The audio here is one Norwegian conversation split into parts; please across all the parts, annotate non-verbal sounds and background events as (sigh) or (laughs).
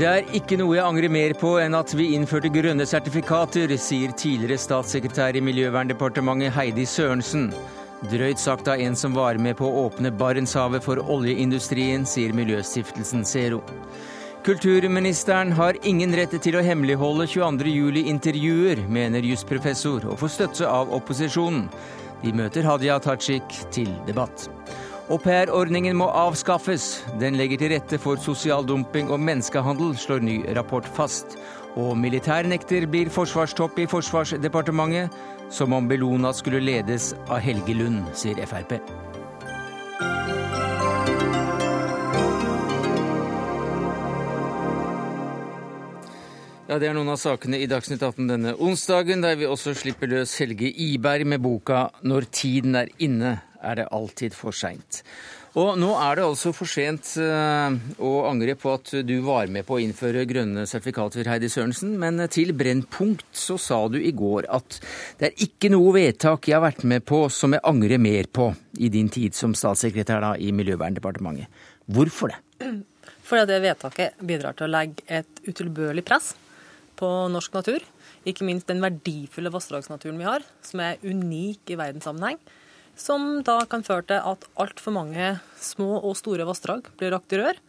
Det er ikke noe jeg angrer mer på enn at vi innførte grønne sertifikater, sier tidligere statssekretær i Miljøverndepartementet Heidi Sørensen. Drøyt sagt av en som var med på å åpne Barentshavet for oljeindustrien, sier Miljøstiftelsen Zero. Kulturministeren har ingen rett til å hemmeligholde 22.07-intervjuer, mener jusprofessor, og får støtte av opposisjonen. De møter Hadia Tajik til debatt. Aupairordningen må avskaffes. Den legger til rette for sosial dumping og menneskehandel, slår ny rapport fast. Og militærnekter blir forsvarstopp i Forsvarsdepartementet, som om Bellona skulle ledes av Helge Lund, sier Frp. Ja, Det er noen av sakene i Dagsnytt 18 denne onsdagen, der vi også slipper løs Helge Iberg med boka 'Når tiden er inne, er det alltid for seint'. Og nå er det altså for sent eh, å angre på at du var med på å innføre grønne sertifikater, Heidi Sørensen, men til Brennpunkt så sa du i går at det er ikke noe vedtak jeg har vært med på som jeg angrer mer på i din tid som statssekretær da, i Miljøverndepartementet. Hvorfor det? (clears throat) Fordi det vedtaket bidrar til å legge et utilbørlig press på norsk natur. Ikke minst den verdifulle vassdragsnaturen vi har, som er unik i verdenssammenheng. Som da kan føre til at altfor mange små og store vassdrag blir lagt i rør.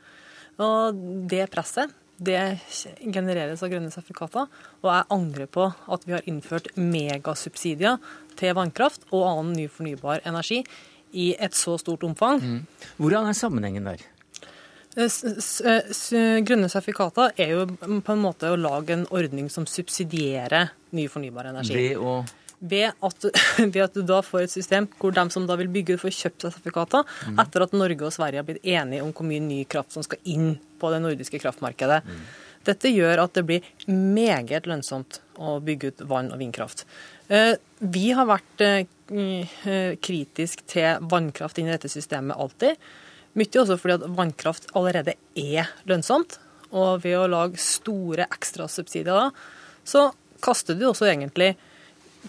Og det presset det genereres av grønne sertifikater. Og jeg angrer på at vi har innført megasubsidier til vannkraft og annen ny fornybar energi i et så stort omfang. Mm. Hvordan er sammenhengen der? Eh, grønne sertifikater er jo på en måte å lage en ordning som subsidierer ny fornybar energi. Ved å ved at, (laughs) ved at, du da får et system hvor de som da vil bygge ut, får kjøpt sertifikater mm. etter at Norge og Sverige har blitt enige om hvor mye ny kraft som skal inn på det nordiske kraftmarkedet. Mm. Dette gjør at det blir meget lønnsomt å bygge ut vann- og vindkraft. Eh, vi har vært eh, kritisk til vannkraft inn i dette systemet alltid. Mye også fordi at vannkraft allerede er lønnsomt. Og ved å lage store ekstrasubsidier da, så kaster du også egentlig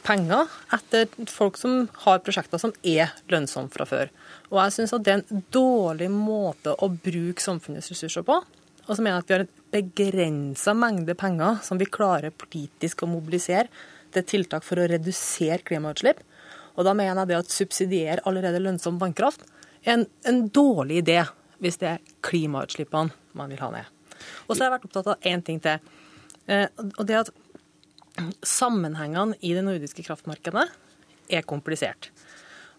penger etter folk som har prosjekter som er lønnsomme fra før. Og jeg syns at det er en dårlig måte å bruke samfunnets ressurser på. Og så mener jeg at vi har en begrensa mengde penger som vi klarer politisk å mobilisere til tiltak for å redusere klimautslipp. Og da mener jeg det at subsidiere allerede lønnsom vannkraft en, en dårlig idé hvis det er klimautslippene man vil ha ned. Og så har jeg vært opptatt av én ting til. Eh, og det at sammenhengene i det nordiske kraftmarkedet er komplisert.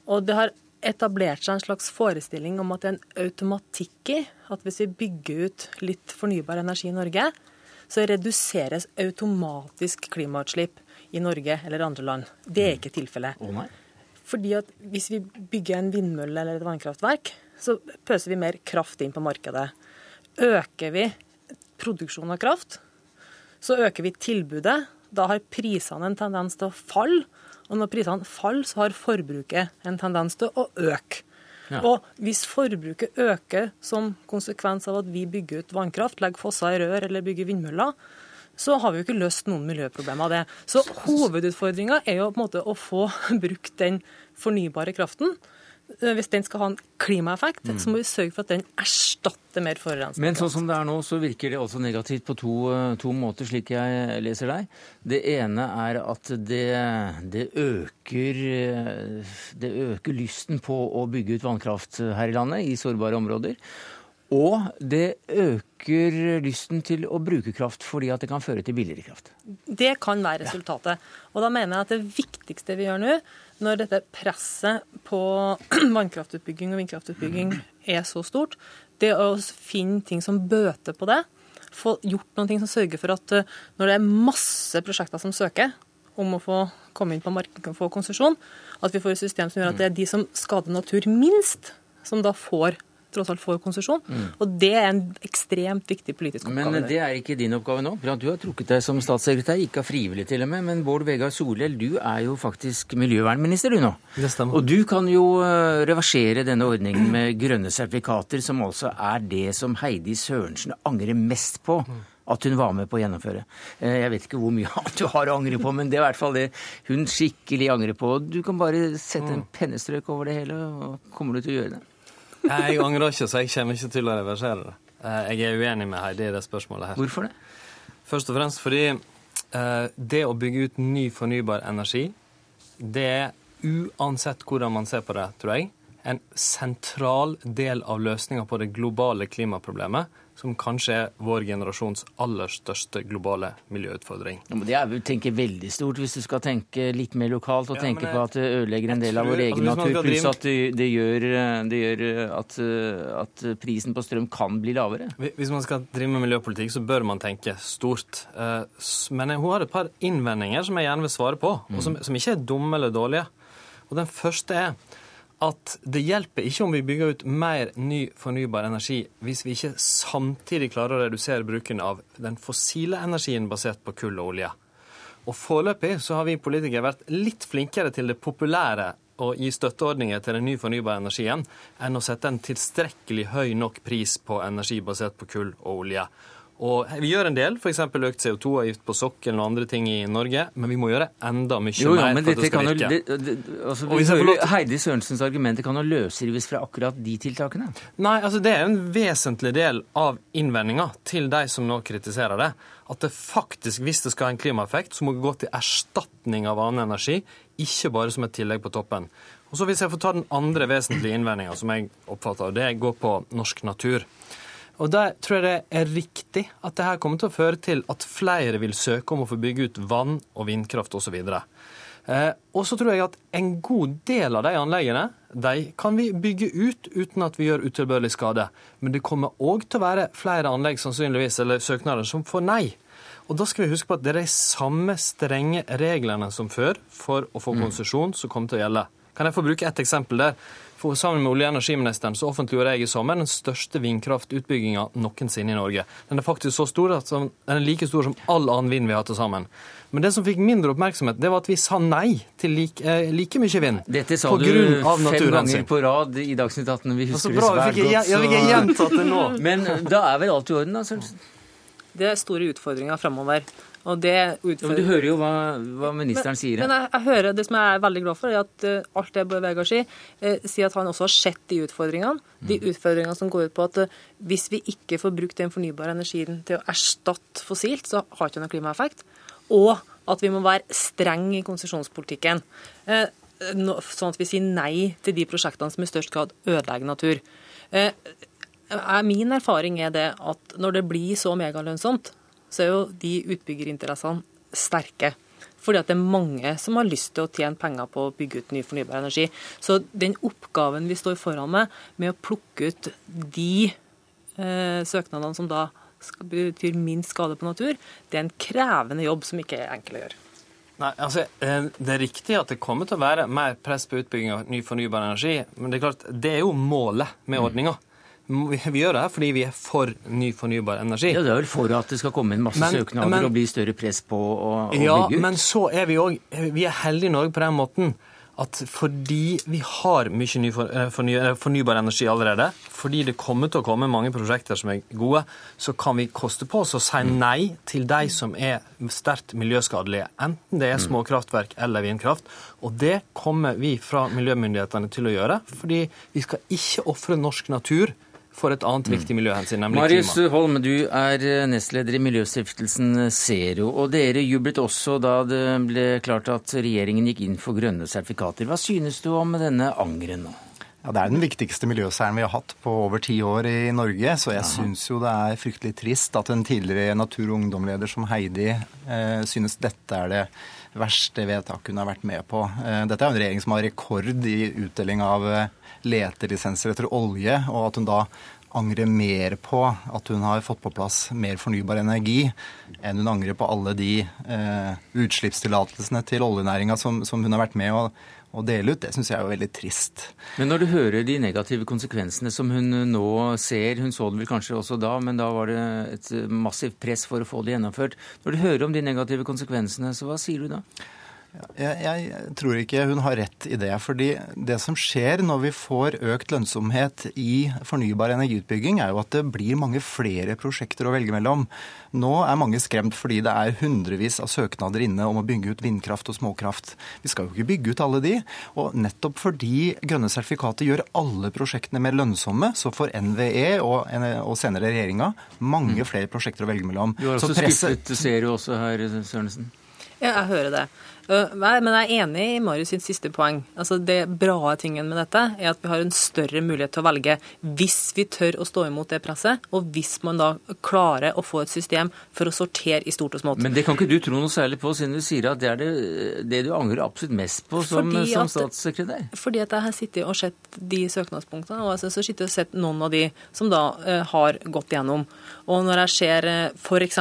Og det har etablert seg en slags forestilling om at det er en automatikk i at hvis vi bygger ut litt fornybar energi i Norge, så reduseres automatisk klimautslipp i Norge eller andre land. Det er ikke tilfellet. Oh, fordi at hvis vi bygger en vindmølle eller et vannkraftverk, så pøser vi mer kraft inn på markedet. Øker vi produksjonen av kraft, så øker vi tilbudet. Da har prisene en tendens til å falle. Og når prisene faller, så har forbruket en tendens til å øke. Ja. Og hvis forbruket øker som konsekvens av at vi bygger ut vannkraft, legger fosser i rør eller bygger vindmøller, så har vi jo ikke løst noen miljøproblemer av det. Så hovedutfordringa er jo på en måte å få (laughs) brukt den fornybare kraften. Eh, hvis den skal ha en klimaeffekt, mm. så må vi sørge for at den erstatter mer forurensning. Men sånn som det er nå, så virker det også negativt på to, eh, to måter, slik jeg leser deg. Det ene er at det, det, øker, eh, det øker lysten på å bygge ut vannkraft her i landet, i sårbare områder. Og det øker lysten til å bruke kraft fordi at det kan føre til billigere kraft. Det kan være resultatet. Og da mener jeg at det viktigste vi gjør nå, når dette presset på (clears throat) vannkraftutbygging og vindkraftutbygging er så stort, det å finne ting som bøter på det. Få gjort noen ting som sørger for at eh, når det er masse prosjekter som søker om å få komme inn på markedet og få konsesjon, at vi får et system som gjør at det er de som skader natur minst, som da får tross alt får konsesjon. Mm. Og det er en ekstremt viktig politisk oppgave. Men det er ikke din oppgave nå. Du har trukket deg som statssekretær, ikke av frivillig til og med. Men Bård Vegar Solhjell, du er jo faktisk miljøvernminister du nå. Det stemmer. Og du kan jo eh, reversere denne ordningen med grønne sertifikater, som altså er det som Heidi Sørensen angrer mest på at hun var med på å gjennomføre. Eh, jeg vet ikke hvor mye (laughs) annet du har å angre på, men det er i hvert fall det hun skikkelig angrer på. Du kan bare sette en pennestrøk over det hele, og kommer du til å gjøre det? Jeg angrer ikke, så jeg kommer ikke til å reversere det. Jeg er uenig med Heidi i det spørsmålet her. Hvorfor det? Først og fremst fordi det å bygge ut ny fornybar energi, det er uansett hvordan man ser på det, tror jeg, en sentral del av løsninga på det globale klimaproblemet, som kanskje er vår generasjons aller største globale miljøutfordring. Ja, det er vel tenke veldig stort hvis du skal tenke litt mer lokalt og ja, tenke jeg, på at det ødelegger en del av vår egen altså, natur, pluss at det, det, gjør, det gjør at, at, prisen på strøm kan bli lavere. Hvis man skal drive med miljøpolitikk, så bør man tenke stort. Eh, men hun har et par innvendinger som jeg gjerne vil svare på, og som, som ikke er dumme eller dårlige. Og Den første er at det hjelper ikke om vi bygger ut mer ny fornybar energi hvis vi ikke samtidig klarer å redusere bruken av den fossile energien basert på kull og olje. Og Foreløpig så har vi politikere vært litt flinkere til det populære å gi støtteordninger til den nye fornybare energien enn å sette en tilstrekkelig høy nok pris på energi basert på kull og olje. Og vi gjør en del, f.eks. økt CO2-avgift på sokkelen og andre ting i Norge, men vi må gjøre enda mye jo, mer for at det skal virke. Jo, det, det, altså, vi hører Heidi Sørensens argumenter kan jo løsrives fra akkurat de tiltakene? Nei, altså det er en vesentlig del av innvendinga til de som nå kritiserer det. At det faktisk, hvis det skal ha en klimaeffekt, så må det gå til erstatning av annen energi, ikke bare som et tillegg på toppen. Og så Hvis jeg får ta den andre vesentlige innvendinga, som jeg oppfatter, og det går på norsk natur. Og Da tror jeg det er riktig at det her kommer til å føre til at flere vil søke om å få bygge ut vann og vindkraft osv. Eh, og så tror jeg at en god del av de anleggene de kan vi bygge ut uten at vi gjør utilbørlig skade. Men det kommer òg til å være flere anlegg sannsynligvis, eller søknader som får nei. Og da skal vi huske på at det er de samme strenge reglene som før for å få mm. konsesjon som kommer til å gjelde. Kan jeg få bruke ett eksempel der? For sammen med olje- og energiministeren så offentliggjorde jeg i sommer den største vindkraftutbygginga noensinne i Norge. Den er faktisk så stor at den er like stor som all annen vind vi har til sammen. Men det som fikk mindre oppmerksomhet, det var at vi sa nei til like, eh, like mye vind. Dette sa du fem ganger på rad i Dagsnytt 18. Vi husker det svært godt. Jeg, jeg, jeg gjentatt det nå. Men da er vel alt i orden, da? Sørensen? Det er store utfordringer framover. Og det utfører... Du hører jo hva, hva ministeren men, sier. Men jeg, jeg, hører Det som jeg er veldig glad for, er at uh, alt det Bård Vegar sier, uh, sier at han også har sett de utfordringene. Mm. De utfordringene som går ut på at uh, hvis vi ikke får brukt den fornybare energien til å erstatte fossilt, så har det ikke noen klimaeffekt. Og at vi må være streng i konsesjonspolitikken. Sånn at vi sier nei til de prosjektene som i størst grad ødelegger natur. Min erfaring er det at når det blir så megalønnsomt, så er jo de utbyggerinteressene sterke. Fordi at det er mange som har lyst til å tjene penger på å bygge ut ny fornybar energi. Så den oppgaven vi står foran med, med å plukke ut de eh, søknadene som da betyr minst skade på natur, det er en krevende jobb som ikke er enkel å gjøre. Nei, altså, eh, Det er riktig at det kommer til å være mer press på utbygging av ny fornybar energi, men det er klart, det er jo målet med ordninga. Mm. Vi gjør det fordi vi er for ny fornybar energi. Ja, Det er vel for at det skal komme inn masse men, søknader men, og bli større press på å, å ja, bygge ut? Ja, Men så er vi òg Vi er heldige i Norge på den måten at fordi vi har mye ny for, forny, fornybar energi allerede, fordi det kommer til å komme mange prosjekter som er gode, så kan vi koste på oss å si nei til de som er sterkt miljøskadelige. Enten det er mm. småkraftverk eller vindkraft. Og det kommer vi fra miljømyndighetene til å gjøre, fordi vi skal ikke ofre norsk natur for et annet viktig miljøhensyn, nemlig Marius klima. Marius Holm, du er eh, nestleder i miljøstiftelsen Zero. Og dere jublet også da det ble klart at regjeringen gikk inn for grønne sertifikater. Hva synes du om denne angeren nå? Ja, Det er den viktigste miljøseieren vi har hatt på over ti år i Norge. Så jeg syns jo det er fryktelig trist at en tidligere natur- og ungdomleder som Heidi eh, synes dette er det verste vedtak hun har vært med på. Eh, dette er en regjering som har rekord i utdeling av eh, letelisenser etter olje, og at hun da angrer mer på at hun har fått på plass mer fornybar energi, enn hun angrer på alle de eh, utslippstillatelsene til oljenæringa som, som, hun har vært med å, å dele ut. Det syns jeg er jo veldig trist. Men når du hører de negative konsekvensene som hun nå ser, hun så det vel kanskje også da, men da var det et massivt press for å få det gjennomført. Når du hører om de negative konsekvensene, så hva sier du da? Jeg, jeg, tror ikke hun har rett i det. fordi det som skjer når vi får økt lønnsomhet i fornybar energiutbygging, er jo at det blir mange flere prosjekter å velge mellom. Nå er mange skremt fordi det er hundrevis av søknader inne om å bygge ut vindkraft og småkraft. Vi skal jo ikke bygge ut alle de. Og nettopp fordi grønne sertifikater gjør alle prosjektene mer lønnsomme, så får NVE og, og senere regjeringa mange mm. flere prosjekter å velge mellom. Du har også skuffet, ser du også her, Sørensen? Ja, jeg hører det. Men jeg er enig i Marius sitt siste poeng. Altså Det bra tingen med dette er at vi har en større mulighet til å velge hvis vi tør å stå imot det presset, og hvis man da klarer å få et system for å sortere i stort og smått. Men det kan ikke du tro noe særlig på, siden du sier at det er det, det du angrer absolutt mest på som, som statssekretær? Fordi at jeg har sittet og sett de søknadspunktene, og jeg har sittet og sett noen av de som da uh, har gått gjennom. Og når jeg ser uh, eh, f.eks.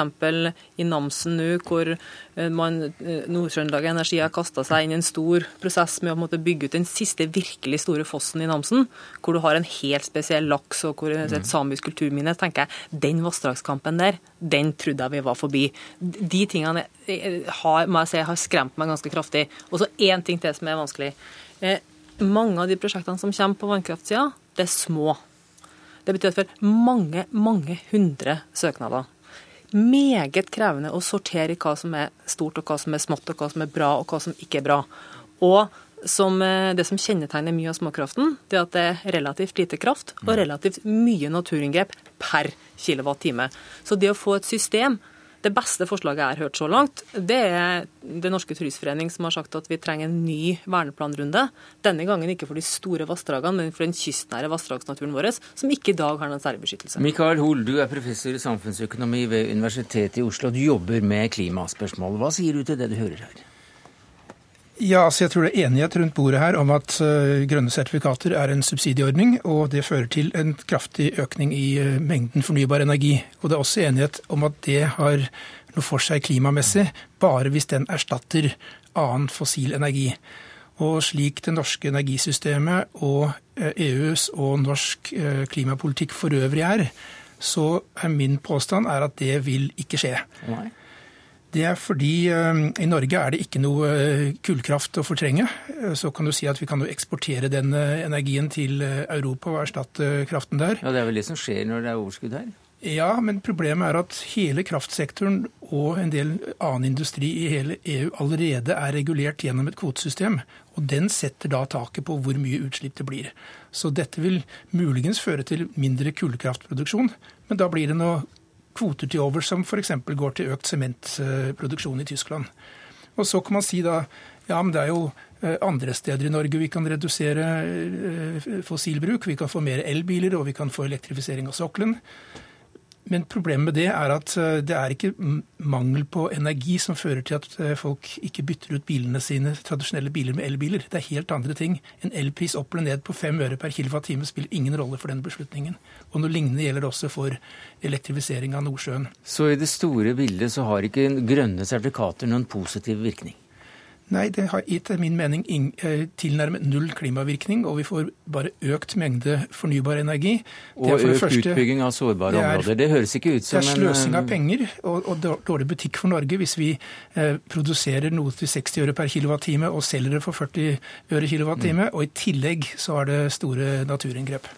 i Namsen nå, hvor uh, man Nord-Trøndelag Energi har kasta seg inn i en stor prosess med å måtte bygge ut den siste virkelig store fossen i Namsen, hvor du har en helt spesiell laks og hvor et mm. samisk kulturminne, tenker jeg den vassdragskampen der, den trodde jeg vi var forbi. De tingene har, må jeg si, har skremt meg ganske kraftig. Og så én ting til som er vanskelig. Eh, mange av de prosjektene som kommer på vannkraftsida, det er små. Det betyr at for mange, mange hundre søknader meget krevende å sortere i hva som er stort, og hva som er smått, og hva som er bra, og hva som ikke er bra. Og som, eh, det som kjennetegner mye av småkraften, det er at det er relativt lite kraft og relativt mye naturinngrep per kilowattime. Så det å få et system det beste forslaget jeg har hørt så langt, det er Det Norske Turistforening som har sagt at vi trenger en ny verneplanrunde. Denne gangen ikke for de store vassdragene, men for den kystnære vassdragsnaturen vår, som ikke i dag har noen særbeskyttelse. beskyttelse. Mikael Hoel, du er professor i samfunnsøkonomi ved Universitetet i Oslo. Du jobber med klimaspørsmål. Hva sier du til det du hører her? Ja, altså Jeg tror det er enighet rundt bordet her om at uh, grønne sertifikater er en subsidieordning, og det fører til en kraftig økning i uh, mengden fornybar energi. Og det er også enighet om at det har noe for seg klimamessig, bare hvis den erstatter annen fossil energi. Og slik det norske energisystemet og uh, eh, EUs og norsk klimapolitikk for øvrig er, så er min påstand er at det vil ikke skje. Nei. Det er fordi eh, i Norge er det ikke noe eh, kullkraft å fortrenge. Eh, så kan du si at vi kan eksportere den energien til Europa og erstatte kraften der. Ja, Det er vel det som skjer når det er overskudd her? Ja, men problemet er at hele kraftsektoren og en del annen industri i hele EU allerede er regulert gjennom et kvotesystem. Og den setter da taket på hvor mye utslipp det blir. Så dette vil muligens føre til mindre kullkraftproduksjon, men da blir det noe kvoter til over som f.eks. går til økt sementproduksjon i Tyskland. Og så kan man si da ja, men det er jo eh, andre steder i Norge vi kan redusere eh, fossilbruk. Vi kan få mer elbiler, og vi kan få elektrifisering av sokkelen. Men problemet med det er at eh, det er ikke mangel på energi som fører til at eh, folk ikke bytter ut bilene sine, tradisjonelle biler med elbiler. Det er helt andre ting. En elpris opp eller ned på fem øre per kWt spiller ingen rolle for den beslutningen. Og noe lignende gjelder det også for elektrifisering av Nordsjøen. Så i det store bildet så har ikke grønne sertifikater noen positiv virkning? Nei, det har etter min mening eh, tilnærmet null klimavirkning, og vi får bare økt mengde fornybar energi. Og økt første, utbygging av sårbare det er, områder. Det høres ikke ut som en Det er sløsing av eh, penger og, og, dårlig butikk for Norge hvis vi eh, produserer noe til 60 øre per kilowattime og selger det for 40 øre kilowattime, mm. og i tillegg så er det store naturinngrep.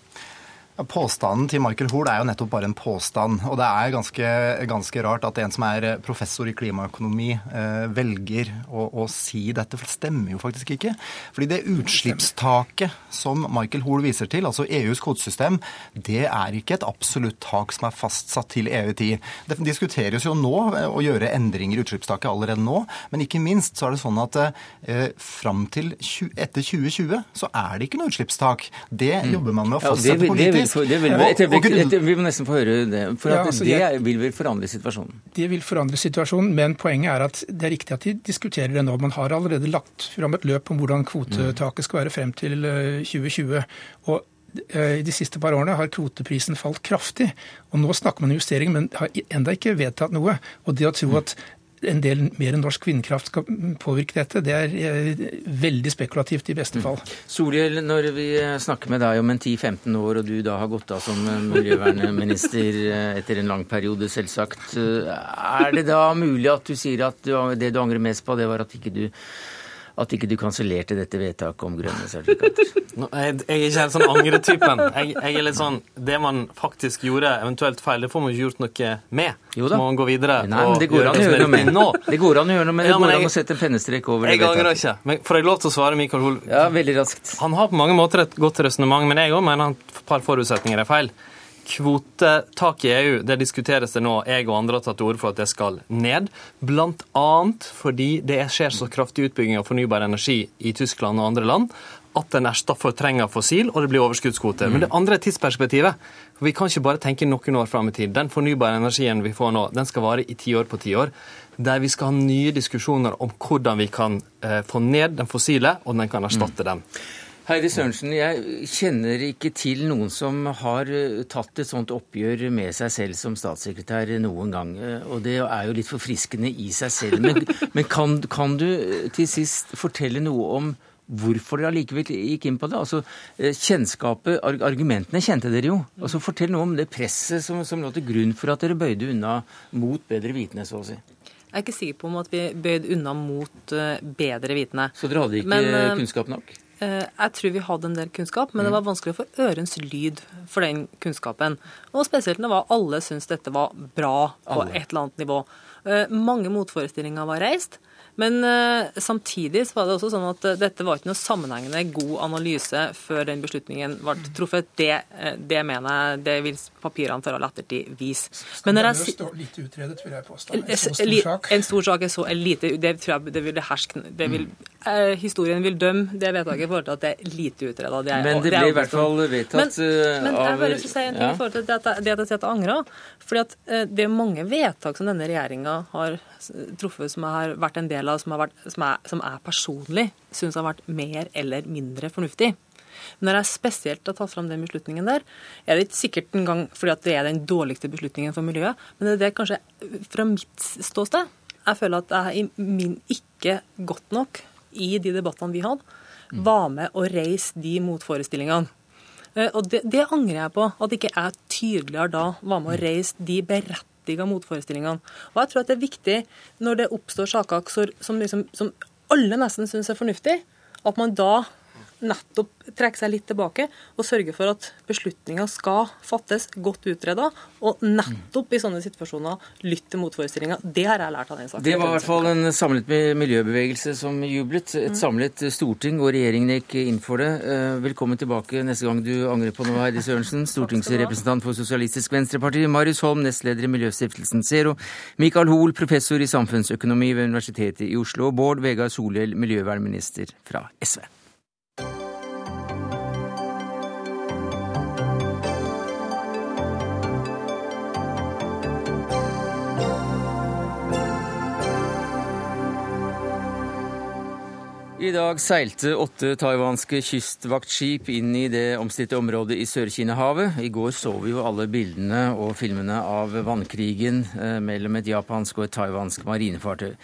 Påstanden til Michael Hoel er jo nettopp bare en påstand. Og det er ganske, ganske rart at en som er professor i klimaøkonomi, eh, velger å, å, si dette. For det stemmer jo faktisk ikke. Fordi det utslippstaket som Michael Hoel viser til, altså EUs kvotesystem, det er ikke et absolutt tak som er fastsatt til evig tid. Det diskuteres jo nå å gjøre endringer i utslippstaket allerede nå. Men ikke minst så er det sånn at eh, fram til 20, etter 2020 så er det ikke noe utslippstak. Det mm. jobber man med å fastsette politisk det vil, et etter, etter, vi må nesten få høre det. For ja, altså, det vil vel forandre situasjonen? Det vil forandre situasjonen, men poenget er at det er riktig at de diskuterer det nå. Man har allerede lagt fram et løp om hvordan kvotetaket skal være frem til 2020. Eh, og eh, i de siste par årene har kvoteprisen falt kraftig. og Nå snakker man om justering, men har enda ikke vedtatt noe. Og det å tro at en del mer norsk vindkraft skal påvirke dette, det er eh, veldig spekulativt i beste fall. Mm. Solhjell, når vi snakker med deg om en 10-15 år, og du da har gått av som miljøvernminister eh, etter en lang periode, selvsagt, er det da mulig at du sier at det du angrer mest på, det var at ikke du at ikke du kansellerte dette vedtaket om grønne sertifikater? (laughs) Jeg, jeg, er ikke helt sånn angretypen. Jeg, jeg, er litt sånn Det man faktisk gjorde eventuelt feil, det får man ikke gjort noe med. Jo da. Så må man gå videre. Nei, men det går an å gjøre noe med Nå. Det går an å gjøre noe med det. Ja, går an å sette en pennestrek over det vedtaket. Jeg angrer ikke. Men får jeg lov til å svare Mikael Hoel? Ja, veldig raskt. Han har på mange måter et godt resonnement, men jeg òg mener at et par forutsetninger er feil. Kvotetak i EU det diskuteres det nå. Jeg og andre har tatt til orde for at det skal ned. Annet fordi det skjer så kraftig utbygging av fornybar energi i Tyskland og andre land at den erstatter fortrenger fossil, og det blir overskuddskvoter. Men det andre er tidsperspektivet. Vi kan ikke bare tenke noen år fram i tid. Den fornybare energien vi får nå, den skal vare i ti år på ti år. Der vi skal ha nye diskusjoner om hvordan vi kan eh, få ned den fossile, og den kan erstatte den. Heidi Sørensen, jeg kjenner ikke til noen som har eh, tatt et sånt oppgjør med seg selv som statssekretær noen gang. eh, Og det er jo litt forfriskende i seg selv. Men, (laughs) men kan, kan du eh, til sist fortelle noe om hvorfor dere allikevel gikk inn på det? Altså, Kjennskapet, argumentene kjente dere jo. Altså, Fortell noe om det presset som, som lå til grunn for at dere bøyde unna mot bedre vitende, så å si. Jeg er ikke sikker på om at vi bøyde unna mot bedre vitende. Så dere hadde ikke Men, kunnskap nok? Eh, Jeg tror vi hadde en del kunnskap, men det var vanskelig å få ørens lyd for den kunnskapen. Og spesielt når alle syntes dette var bra på Alle. et eller annet nivå. Eh, Mange motforestillinger var reist. Men eh, samtidig så var det også sånn at dette var ikke noe sammenhengende god analyse før den beslutningen ble truffet. Det, det mener jeg det vil papirene for all ettertid vise. Men når jeg står litt utredet, vil jeg påstå. En stor sak. en stor sak er så lite Det tror jeg det vil herske det vil, eh, Historien vil dømme det vedtaket i forhold til at det er lite utreda. Det Men det ble i hvert fall vedtatt men, eh, men jeg av vil bare si en ting Ja. i forhold til det at jeg, det at jeg sier at jeg angrer. Fordi at eh, det er mange vedtak som denne regjeringa har truffet, som jeg har vært en del av, som, har vært, som, jeg, som jeg personlig syns har vært mer eller mindre fornuftig. Men når jeg spesielt har tatt fram den beslutningen der, er det ikke sikkert engang fordi at det er den dårligste beslutningen for miljøet, men det er det kanskje fra mitt ståsted. Jeg føler at jeg i min ikke godt nok i de debattene vi hadde, var med å reise de motforestillingene. Eh, Og det, det angrer jeg på, at ikke jeg tydeligere da var med å reise de berettiga motforestillingene. Og jeg tror at det er viktig når det oppstår saker som, liksom, som alle nesten syns er fornuftig, at man da nettopp trekke seg litt tilbake og sørge for at beslutninger skal fattes godt utreda, og nettopp i sånne situasjoner lytte til motforestillinger. Det har jeg lært av den saken. Det var i hvert fall en samlet miljøbevegelse som jublet. Et samlet storting, og regjeringen gikk inn for det. Eh, Velkommen tilbake neste gang du angrer på noe, Heidi Sørensen. Stortingsrepresentant for Sosialistisk Venstreparti. Marius Holm, nestleder i Miljøstiftelsen Zero. Mikael Hoel, professor i samfunnsøkonomi ved Universitetet i Oslo. Og Bård Vegar Solhjell, miljøvernminister fra SV. I dag seilte åtte taiwanske kystvaktskip inn i det omstridte området i Sør-Kina-havet. I går så vi jo alle bildene og filmene av vannkrigen eh, mellom et japansk og et taiwansk marinefartøy.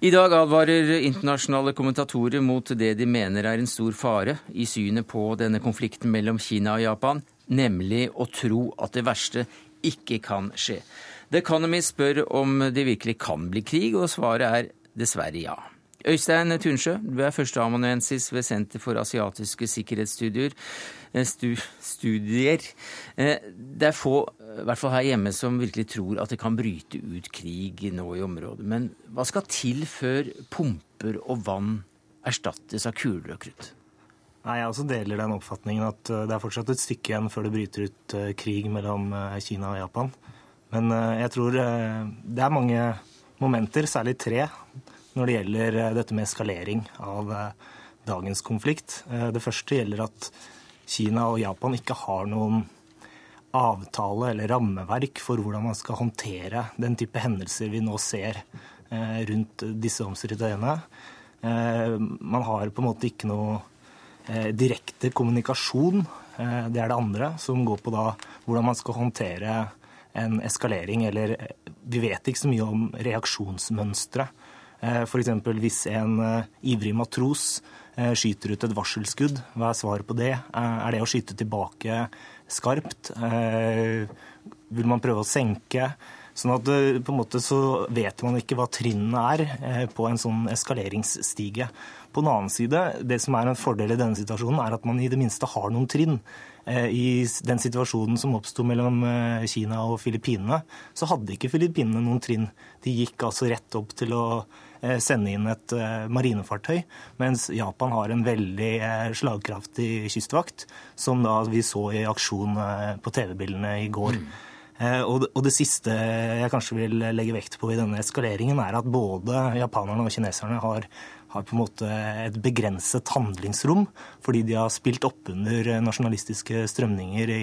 I dag advarer internasjonale kommentatorer mot det de mener er en stor fare i synet på denne konflikten mellom Kina og Japan, nemlig å tro at det verste ikke kan skje. The Economist spør om det virkelig kan bli krig, og svaret er dessverre ja. Øystein Tunsjø, du er førsteamanuensis ved Senter for asiatiske sikkerhetsstudier. eh, Stu, studier. Eh, Det er få, i hvert fall her hjemme, som virkelig tror at det kan bryte ut krig nå i området. Men hva skal til før pumper og vann erstattes av kuler og krutt? Nei, Jeg også deler den oppfatningen at eh, det er fortsatt et stykke igjen før det bryter ut krig mellom Kina og Japan. Men jeg tror det er mange momenter, særlig tre, når det gjelder eh, dette med eskalering av eh, dagens konflikt. Eh, Det første gjelder at Kina og Japan ikke har noen avtale eller rammeverk for hvordan man skal håndtere den type hendelser vi nå ser rundt disse omstridte øyene. Man har på en måte ikke noe direkte kommunikasjon. Det er det andre, som går på da hvordan man skal håndtere en eskalering, eller vi vet ikke så mye om reaksjonsmønstre. F.eks. hvis en eh, ivrig matros eh, skyter ut et varselskudd, hva er svaret på det? Eh, Er det å skyte tilbake skarpt? Eh, Vil man prøve å senke? Sånn at eh, på en måte så vet man ikke hva trinnene er eh, på en sånn eskaleringsstige. På den annen side, det som er en fordel i denne situasjonen, er at man i det minste har noen trinn. Eh, I den situasjonen som oppsto mellom Kina og Filippinene, så hadde ikke Filippinene noen trinn. De gikk altså rett opp til å sende inn et marinefartøy, mens Japan har en veldig slagkraftig kystvakt, som da vi så i aksjon på TV-bildene i går. Mm. Eh, og det siste jeg kanskje vil legge vekt på i denne eskaleringen, er at både japanerne og kineserne har, har på en måte et begrenset handlingsrom, fordi de har spilt oppunder nasjonalistiske strømninger i,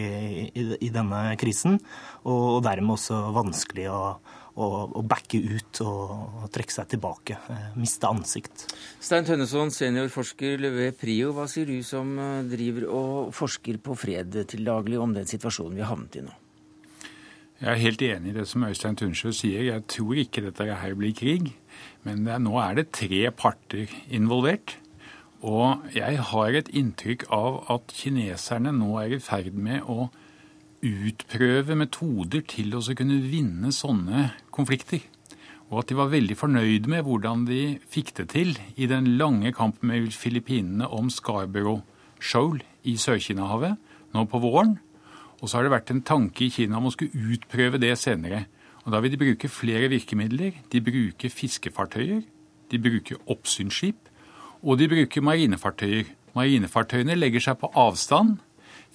i, i, denne krisen, og, dermed også vanskelig å, å, å backe ut og, og, trekke seg tilbake. Eh, miste ansikt. Stein Tønneson, seniorforsker ved PRIO. Hva sier du som eh, driver og forsker på fred til daglig om den situasjonen vi har havnet i nå? Jeg er helt enig i det som Øystein Tunsjø sier. Jeg tror ikke dette her blir krig. Men det er, nå er det tre parter involvert. Og jeg har et inntrykk av at kineserne nå er i ferd med å utprøve metoder til å kunne vinne sånne konflikter. Og at de var veldig fornøyd med hvordan de fikk det til i den lange kampen med Filippinene om Scarborough Shoal i Sør-Kina-havet nå på våren. Og så har det vært en tanke i Kina om å skulle utprøve det senere. Og Da vil de bruke flere virkemidler. De bruker fiskefartøyer, de bruker oppsynsskip, og de bruker marinefartøyer. Marinefartøyene legger seg på avstand.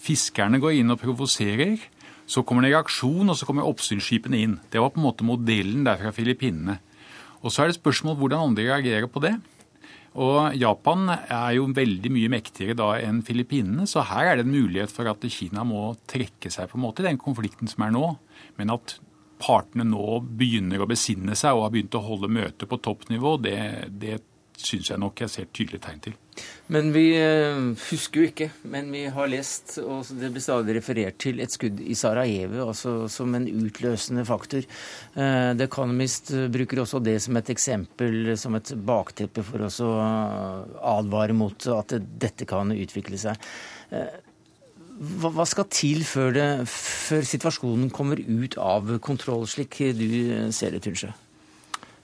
Fiskerne går inn og provoserer. Så kommer det reaksjon, og så kommer oppsynsskipene inn. Det var på en måte modellen der fra Filippinene. Og så er det spørsmål hvordan andre reagerer på det. Og Japan er jo veldig mye mektigere da enn Filippinene, så her er det en mulighet for at Kina må trekke seg på en måte i den konflikten som er nå. Men at partene nå begynner å besinne seg og har begynt å holde møter på toppnivå, det, det syns jeg nok jeg ser tydelige tegn til. Men vi eh, husker jo ikke, men vi har lest, og det blir stadig referert til, et skudd i Sarajevo altså som en utløsende faktor. Eh, The Economist bruker også det som et eksempel, som et bakteppe for å advare mot at dette kan utvikle seg. Eh, hva skal til før, det, før situasjonen kommer ut av kontroll, slik du ser det, Tunsjø?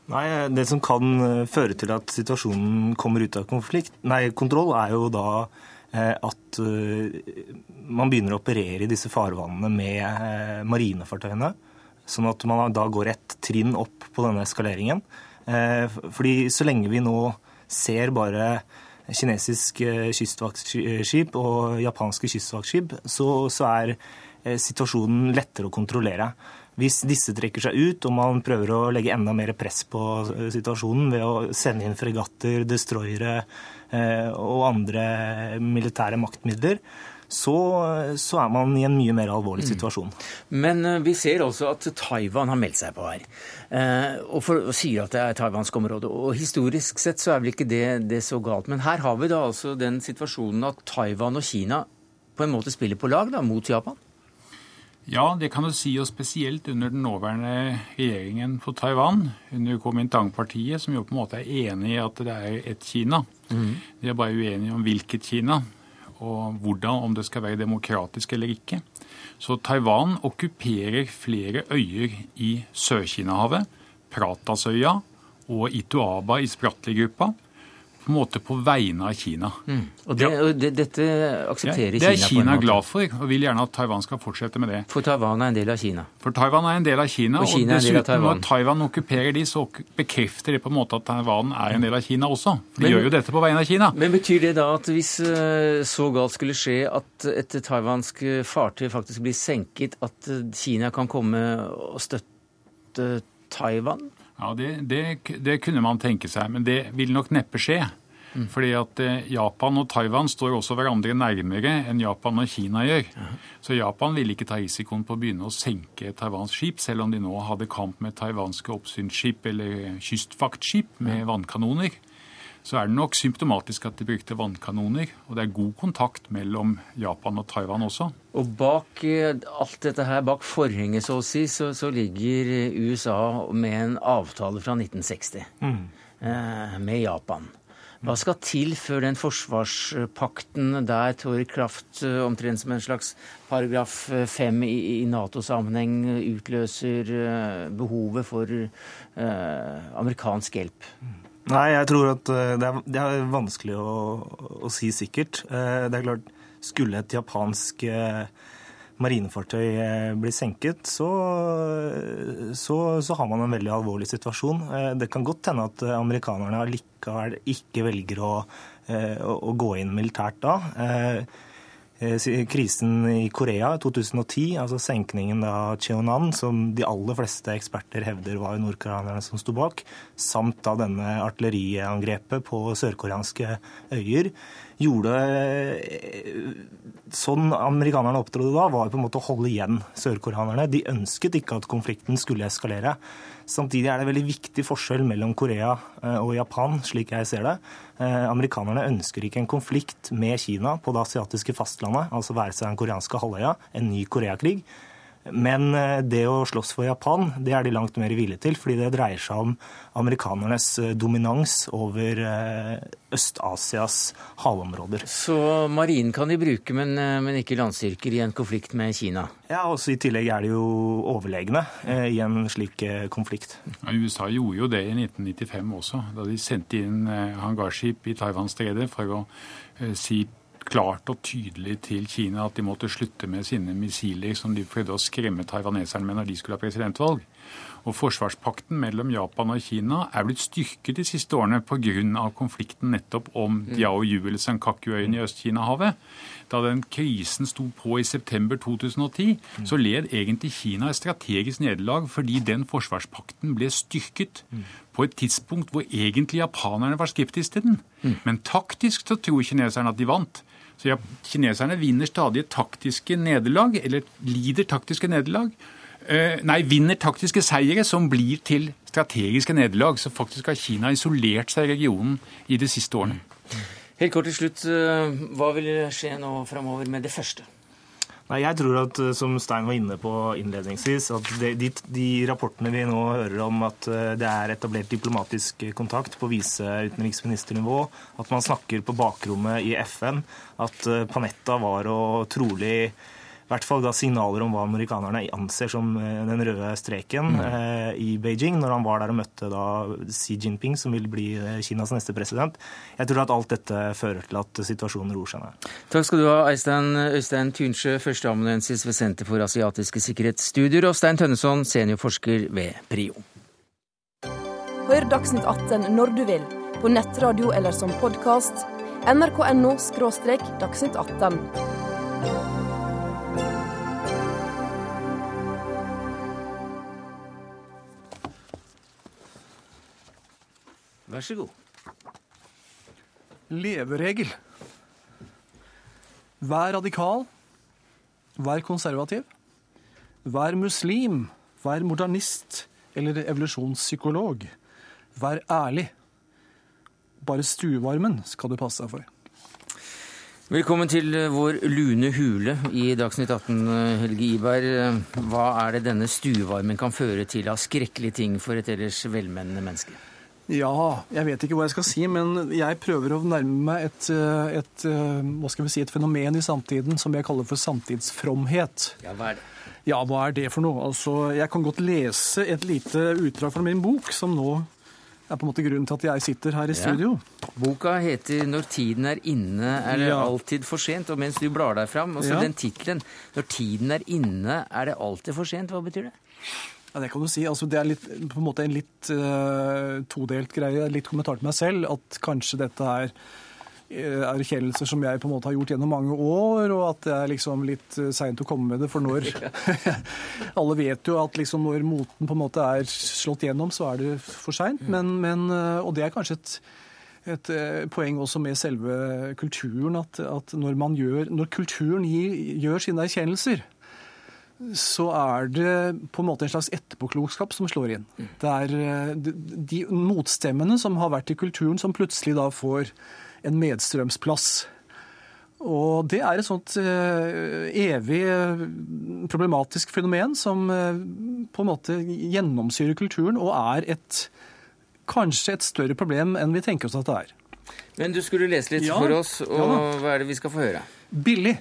Nei, Det som kan eh, føre til at situasjonen kommer ut av konflikt, nei, kontroll, er jo da eh, at eh, man begynner å operere i disse farvannene med marinefartøyene. Sånn at man da går et trinn opp på denne eskaleringen. Fordi så lenge vi nå ser bare kinesisk kystvaktskip og japanske kystvaktskip, så, så er situasjonen lettere å kontrollere. Hvis disse trekker seg ut, og man prøver å legge enda mer press på eh, situasjonen ved å sende inn fregatter, destroyere eh, og andre militære maktmidler, så, så, er man i en mye mer alvorlig mm. situasjon. Mm. Men uh, vi ser også at Taiwan har meldt seg på her, uh, og, for, og, sier at det er taiwansk område. Og Historisk sett så er vel ikke det, det, så galt. Men her har vi da altså den situasjonen at Taiwan og Kina på en måte spiller på lag da, mot Japan? Ja, det kan du si, og spesielt under den nåværende regjeringen på Taiwan, under Kuomintang-partiet, som jo på en måte er enig i at det er ett Kina. Mm. De er bare uenige om hvilket Kina, og hvordan, om det skal være demokratisk eller ikke. Så Taiwan okkuperer flere øyer i Sør-Kina-havet, Pratasøya og Ituaba i Spratly-gruppa på en måte på vegne av Kina. Mm. Og, det, og det, Dette aksepterer ja, Kina? Det er Kina glad for, og vil gjerne at Taiwan skal fortsette med det. For Taiwan er en del av Kina? For Taiwan er en del av Kina. Og, Kina og dessuten, Taiwan. når Taiwan okkuperer de, så bekrefter det på en måte at Taiwan er en del av Kina også. For de men, gjør jo dette på vegne av Kina. Men Betyr det da at hvis eh, så galt skulle skje at et taiwansk fartøy faktisk blir senket, at eh, Kina kan komme og støtte Taiwan? Ja, det, det, det, kunne man tenke seg, men det vil nok neppe skje. Mm. Fordi at eh, Japan og Taiwan står også hverandre nærmere enn Japan og Kina gjør. Så Japan ville ikke ta risikoen på å begynne å senke Taiwans skip, selv om de nå hadde kamp med taiwanske oppsynsskip eller kystvaktskip med vannkanoner. Så er det nok symptomatisk at de brukte vannkanoner. Og det er god kontakt mellom Japan og Taiwan også. Og bak eh, alt dette her, bak forhenget så å si, så, så ligger USA med en avtale fra 1960 mm. eh, med Japan. Hva skal til før den forsvarspakten der tår kraft eh, omtrent som en slags paragraf fem i, i Nato-sammenheng utløser behovet for eh, amerikansk hjelp? Nei, jeg tror at det er, det er vanskelig å, å, si sikkert. Det er klart, skulle et japansk marinefartøy eh, blir senket, så, så, så, har man en veldig alvorlig situasjon. Eh, det kan godt hende at amerikanerne likevel ikke velger eh, å, å gå inn militært da. Krisen i Korea i 2010, altså senkningen av Cheonan, som de aller fleste eksperter hevder var nordkoreanerne som sto bak, samt da denne artilleriangrepet på sørkoreanske øyer, gjorde Sånn amerikanerne opptrådte da, var på en måte å holde igjen sørkoreanerne. De ønsket ikke at konflikten skulle eskalere. Samtidig er det veldig viktig forskjell mellom Korea eh, og Japan, slik jeg ser det. Eh, amerikanerne ønsker ikke en konflikt med Kina på det asiatiske fastlandet, altså være seg den koreanske halvøya, en ny Koreakrig. Men eh, det å slåss for Japan, det er de langt mer villige til, fordi det dreier seg om amerikanernes eh, dominans over eh, Øst-Asias havområder. Så marinen kan de bruke, men, men, ikke landstyrker i en konflikt med Kina? Ja, også I tillegg er de jo overlegne i en slik konflikt. Ja, USA gjorde jo det i 1995 også, da de sendte inn hangarskip i Taiwanstredet for å si klart og tydelig til Kina at de måtte slutte med sine missiler som de prøvde å skremme taiwaneserne med når de skulle ha presidentvalg. Og Forsvarspakten mellom Japan og Kina er blitt styrket de siste årene pga. konflikten nettopp om mm. Diaoyu eller Sankaku-øyene i Øst-Kina-havet. Da den krisen sto på i september 2010, mm. så led egentlig Kina et strategisk nederlag fordi den forsvarspakten ble styrket mm. på et tidspunkt hvor egentlig japanerne var skeptiske til den. Men taktisk så tror kineserne at de vant. Så ja, kineserne vinner stadig taktiske nederlag, eller lider taktiske nederlag. Eh, nei, vinner taktiske seire som blir til strategiske nederlag. Så faktisk har Kina isolert seg i regionen i de siste årene. Helt kort til slutt, eh, hva vil skje nå framover med det første? Nei, jeg tror at, eh, som Stein var inne på innledningsvis, at de, de, de, rapportene vi nå hører om at eh, det er etablert diplomatisk kontakt på viseutenriksministernivå, at man snakker på bakrommet i FN, at eh, Panetta var og trolig hvert fall ga signaler om hva amerikanerne anser som eh, den røde streken mm. eh, i Beijing, når han var der og møtte da Xi Jinping, som vil bli eh, Kinas neste president. Jeg tror at alt dette fører til at situasjonen roer seg ned. Takk skal du ha, Øystein, Øystein Tunsjø, førsteamanuensis ved Senter for asiatiske sikkerhetsstudier, og Stein Tønneson, seniorforsker ved PRIO. Hør Dagsnytt 18 når du vil, på nettradio eller som podkast. nrk.no – dagsnytt 18. Vær så god. Leveregel. Vær radikal. Vær konservativ. Vær muslim. Vær modernist eller evolusjonspsykolog. Vær ærlig. Bare stuevarmen skal du passe deg for. Velkommen til vår lune hule i Dagsnytt 18, Helge Iberg. Hva er det denne stuevarmen kan føre til av skrekkelige ting for et ellers velmenende menneske? Ja, jeg vet ikke hva jeg skal si, men jeg prøver å nærme meg et, eh, et, eh, hva skal vi si, et fenomen i samtiden som jeg kaller for samtidsfromhet. Ja, hva er det? Ja, hva er det for noe? Altså, jeg kan godt lese et lite utdrag fra min bok, som nå er på en måte grunnen til at jeg sitter her i studio. Ja. Boka heter 'Når tiden er inne, er det ja. alltid for sent'. Og mens du blar deg fram, også ja. den tittelen 'Når tiden er inne, er det alltid for sent', hva betyr det? Ja, Det kan du si. Altså, det er litt, på en måte en litt uh, todelt greie. Litt kommentar til meg selv. At kanskje dette er uh, erkjennelser som jeg på en måte har gjort gjennom mange år, og at det er liksom litt uh, seint å komme med det. For når (laughs) (laughs) Alle vet jo at liksom når moten på en måte er slått gjennom, så er det for seint. Mm. Men, men, og det er kanskje et et poeng også med selve kulturen, at, at når, gjør, når, kulturen gir, gjør sine erkjennelser, så er det på en måte en slags etterpåklokskap som slår inn. Det er eh, de motstemmene som har vært i kulturen, som plutselig da får en medstrømsplass. Og det er et sånt uh, evig problematisk fenomen som på en måte gjennomsyrer kulturen, og er et, kanskje et større problem enn vi tenker oss at det er. Men du skulle lese litt Ja. for oss, og Ja hva er det vi skal få høre? Billig.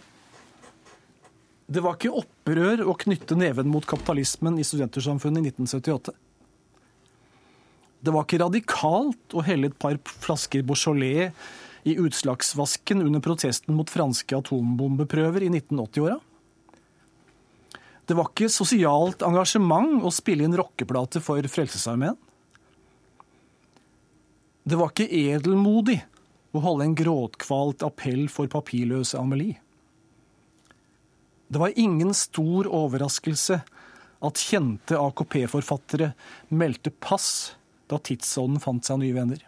Det var ikke opprør å knytte neven mot kapitalismen i Studentersamfunnet i 1978. Det var ikke radikalt å helle et par flasker Beaujolais i utslagsvasken under protesten mot franske atombombeprøver i 1980-åra. Det var ikke sosialt engasjement å spille inn rockeplate for Frelsesarmeen. Det var ikke edelmodig å holde en gråtkvalt appell for papirløse Amelie. Det var ingen stor overraskelse at kjente AKP-forfattere meldte pass da tidsånden fant seg nye venner.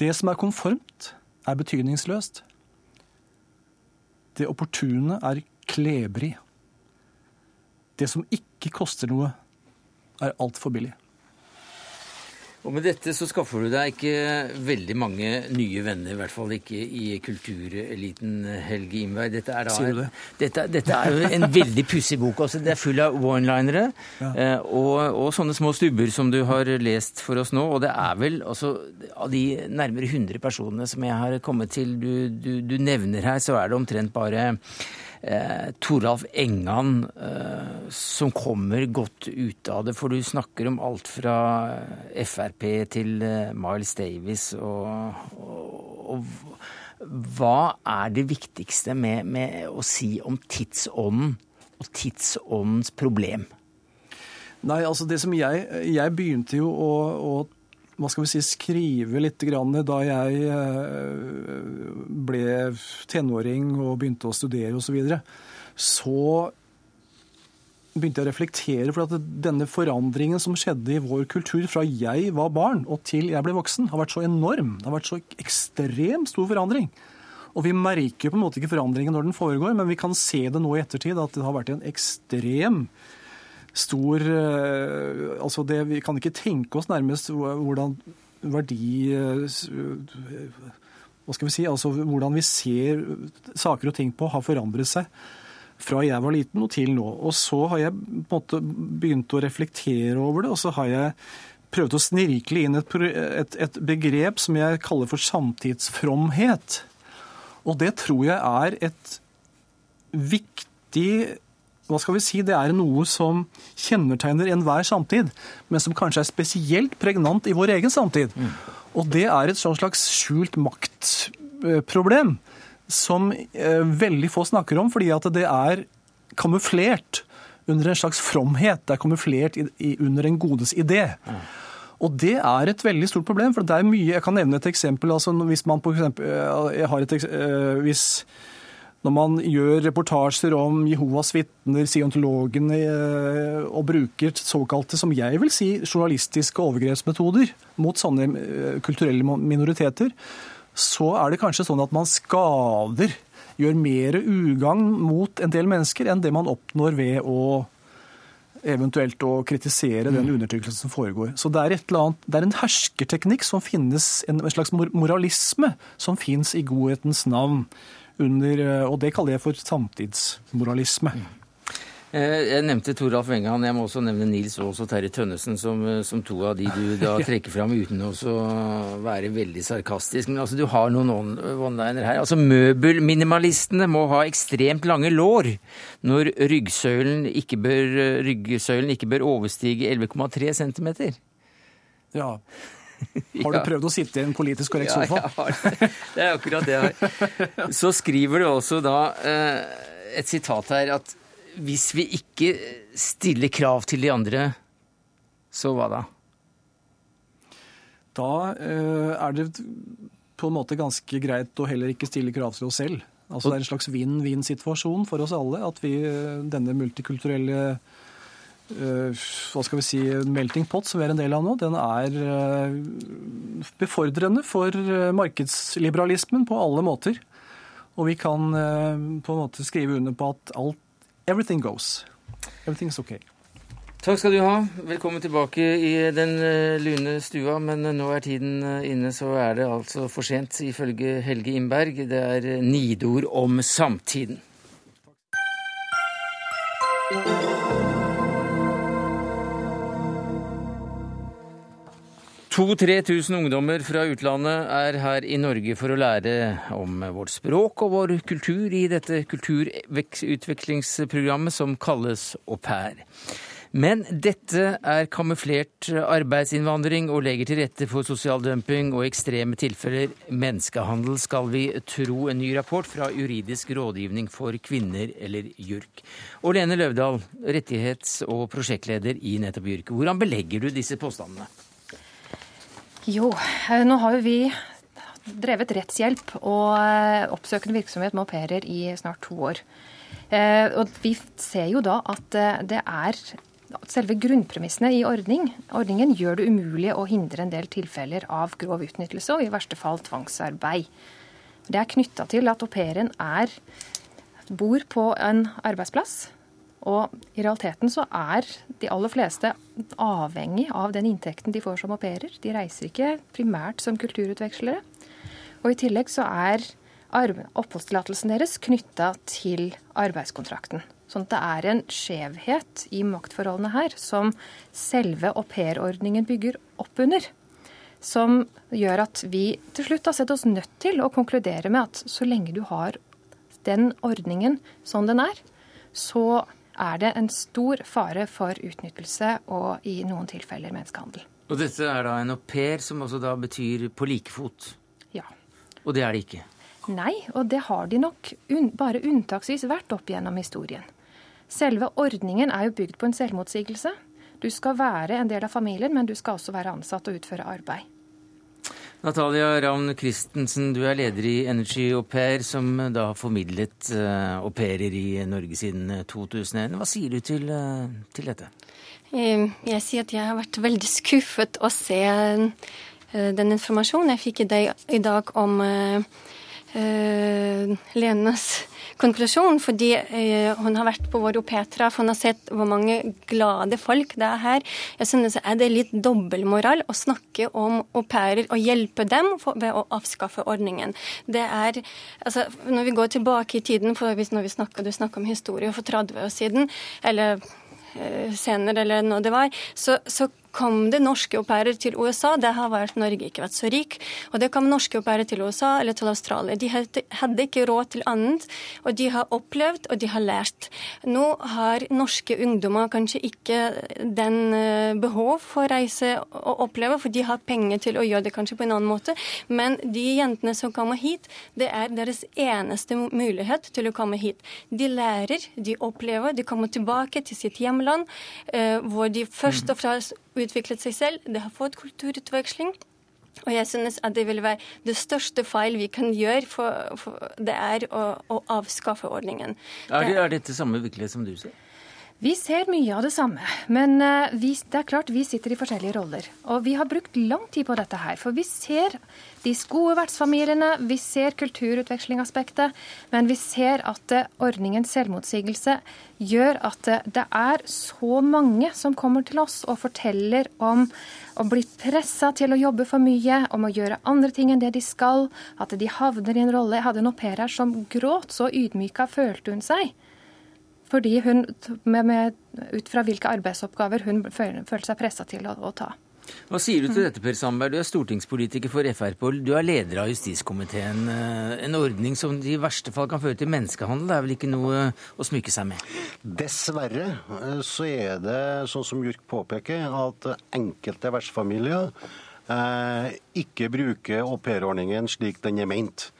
Det som er konformt, er betydningsløst. Det opportune er klebrig. Det som ikke koster noe, er altfor billig. Og med dette så skaffer du deg ikke veldig mange nye venner, i hvert fall ikke i kultureliten, Helge Imberg. Dette er, da, det? Dette, dette er jo en veldig pussig bok. Også. Det er full av one-linere ja. og, og sånne små stubber som du har lest for oss nå. Og det er vel altså Av de nærmere 100 personene som jeg har kommet til du, du, du nevner her, så er det omtrent bare eh, Toralf Engan eh, som kommer godt ut av det. For du snakker om alt fra Frp til eh, Miles Davis og, og, og Hva er det viktigste med, med å si om tidsånden og tidsåndens problem? Nei, altså det som jeg Jeg begynte jo å, å hva skal vi si, skrive litt grann da jeg eh, ble tenåring og begynte å studere osv. Så, videre. så begynte jeg å reflektere for at denne forandringen som skjedde i vår kultur fra jeg var barn og til jeg ble voksen, har vært så enorm. Det har vært så ekstremt stor forandring. Og vi merker på en måte ikke forandringen når den foregår, men vi kan se det nå i ettertid at det har vært en ekstrem stor eh, Altså det, vi kan ikke tenke oss nærmest hvordan verdi eh, Hva skal vi si? Altså hvordan vi ser saker og ting på, har forandret seg fra jeg var liten og til nå. Og så har jeg på en måte begynt å reflektere over det, og så har jeg prøvd å snirkle inn et, et, et begrep som jeg kaller for samtidsfromhet. Og det tror jeg er et viktig hva skal vi si, Det er noe som kjennetegner enhver samtid, men som kanskje er spesielt pregnant i vår egen samtid. Og det er et sånn slags skjult maktproblem som eh, veldig få snakker om, fordi at det er kamuflert under en slags fromhet. Det er kamuflert under en godes idé. Og det er et veldig stort problem, for det er mye Jeg kan nevne et eksempel. altså Hvis man på eksempel, eh, jeg har et, eh, hvis når man gjør reportasjer om Jehovas vitner, siontologene, eh, og bruker såkalte, som jeg vil si, journalistiske overgrepsmetoder mot sånne eh, kulturelle minoriteter, så er det kanskje sånn at man skader, gjør mer ugagn mot en del mennesker enn det man oppnår ved å eventuelt å kritisere den undertrykkelsen som foregår. Så det er, et eller annet, det er en herskerteknikk som finnes, en slags moralisme som finnes i godhetens navn. Under, eh, og det kaller jeg for samtidsmoralisme. Mm. Jeg nevnte Toralf Wengan. Jeg må også nevne Nils Aas og Terje Tønnesen som, eh, som to av de du da (laughs) trekker fram uten å være veldig sarkastisk. Men altså, du har noen on- one-liner her. Altså, Møbelminimalistene må ha ekstremt lange lår når ryggsøylen ikke bør, ryggsøylen ikke bør overstige 11,3 cm. Ja. (laughs) Har du prøvd å sitte i en politisk korrekt sofa? Ja, jeg har det. Det er akkurat det jeg har. Så skriver du også da eh, et sitat her at hvis vi ikke stiller krav til de andre, så hva da? Da eh, er det på en måte ganske greit å heller ikke stille krav til oss selv. Altså Det er en slags vinn-vinn-situasjon for oss alle at vi, eh, denne multikulturelle hva skal vi si, melting pot som vi er en del av nå, den er eh, befordrende for eh, markedsliberalismen på alle måter. Og vi kan eh, på en måte skrive under på at alt Everything goes. Everything is okay. Takk skal du ha. Velkommen tilbake i den eh, lune stua. Men eh, nå er tiden eh, inne, så er det altså for sent, ifølge Helge Imberg. Det er eh, nidord om samtiden. 2000-3000 ungdommer fra utlandet er her i Norge for å lære om vårt språk og vår kultur i dette kulturutvekslingsprogrammet som kalles au pair. Men dette er kamuflert arbeidsinnvandring og legger til rette for sosial dumping og ekstreme tilfeller menneskehandel, skal vi tro en ny rapport fra Juridisk rådgivning for kvinner, eller JURK. Og Lene Løvdahl, rettighets- og prosjektleder i nettopp JURK. Hvordan belegger du disse påstandene? Jo, eh, nå har jo vi drevet rettshjelp og eh, oppsøkende virksomhet med au pairer i snart to år. Eh, og vi ser jo da at det er selve grunnpremissene i ordning, ordningen gjør det umulig å hindre en del tilfeller av grov utnyttelse og i verste fall tvangsarbeid. Det er knytta til at au pairen bor på en arbeidsplass. Og i realiteten så er de aller fleste avhengig av den inntekten de får som au pairer. De reiser ikke primært som kulturutvekslere. Og i tillegg så er oppholdstillatelsen deres knytta til arbeidskontrakten. Sånn at det er en skjevhet i maktforholdene her som selve aupairordningen bygger opp under. Som gjør at vi til slutt har sett oss nødt til å konkludere med at så lenge du har den ordningen som den er, så er det en stor fare for utnyttelse og i noen tilfeller menneskehandel. Og dette er da en au pair som også da betyr på like fot? Ja. Og det er det ikke? Nei, og det har de nok un bare unntaksvis vært opp gjennom historien. Selve ordningen er jo bygd på en selvmotsigelse. Du skal være en del av familien, men du skal også være ansatt og utføre arbeid. Natalia Ravn Christensen, du er leder i Energy Au Pair, som da har formidlet uh, au pairer i Norge siden 2001. Eh, Hva sier du til, uh, til, dette? Jeg sier at jeg har vært veldig skuffet å se den informasjonen jeg fikk i dag, om Lenas konklusjon, fordi eh, hun har vært på vår OP-treff, hun har sett hvor mange glade folk det er her. Jeg synes er det litt dobbeltmoral å snakke om au pairer og hjelpe dem ved å avskaffe ordningen. Det er, altså, Når vi går tilbake i tiden, for hvis når vi snakker, du snakker om historie for 30 år siden, eller eh, senere, eller når det var, så, så kom det norske au pairer til USA. Det har vært Norge ikke vært så rik. Og det kom norske au pairer til USA eller til Australia. De hadde ikke råd til annet, og de har opplevd og de har lært. Nå har norske ungdommer kanskje ikke den eh, behov for å reise og oppleve, for de har penger til å gjøre det kanskje på en annen måte. Men de jentene som kommer hit, det er deres eneste mulighet til å komme hit. De lærer, de opplever, de kommer tilbake til sitt hjemland, eh, hvor de først og fremst utviklet seg selv, det har fått kulturutveksling. Og jeg synes at det vil være det største feil vi kan gjøre, for, for det er å, å, avskaffe ordningen. Er, det, er dette samme virkelighet som du ser? Vi ser mye av det samme, men eh, vi, det er klart vi sitter i forskjellige roller. Og vi har brukt lang tid på dette her, for vi ser de gode vertsfamiliene, vi ser kulturutvekslingaspektet, men vi ser at eh, ordningens selvmotsigelse gjør at eh, det er så mange som kommer til oss og forteller om å bli pressa til å jobbe for mye, om å gjøre andre ting enn det de skal, at de havner i en rolle. Jeg hadde en au pair her som gråt, så ydmyka følte hun seg. Fordi hun, med, med, ut fra hvilke arbeidsoppgaver hun følte seg pressa til å, å, ta. Hva sier du til dette, Per Sandberg? Du er stortingspolitiker for Frp. Du er leder av justiskomiteen. Eh, en ordning som i verste fall kan føre til menneskehandel, det er vel ikke noe å smykke seg med? Dessverre eh, så er det sånn som Jurk påpeker, at enkelte vertsfamilier eh, ikke bruker aupairordningen slik den er ment.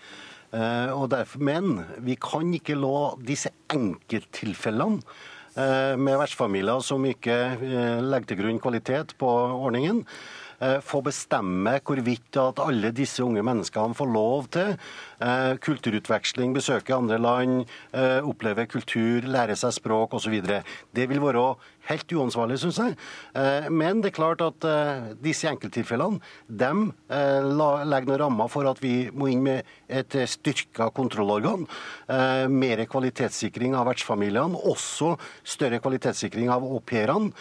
Eh, derfor, men vi kan ikke la disse enkelttilfellene eh, med vertsfamilier som ikke eh, legger til grunn kvalitet på ordningen, få bestemme hvorvidt at alle disse unge menneskene får lov til Eh, kulturutveksling, besøke andre land, eh, oppleve kultur, lære seg språk osv. Det vil være helt uansvarlig, syns jeg. Eh, men det er klart at disse enkelttilfellene de legger noen rammer for at vi må inn med et styrka kontrollorgan. Mer kvalitetssikring av vertsfamiliene, også større kvalitetssikring av au pairene.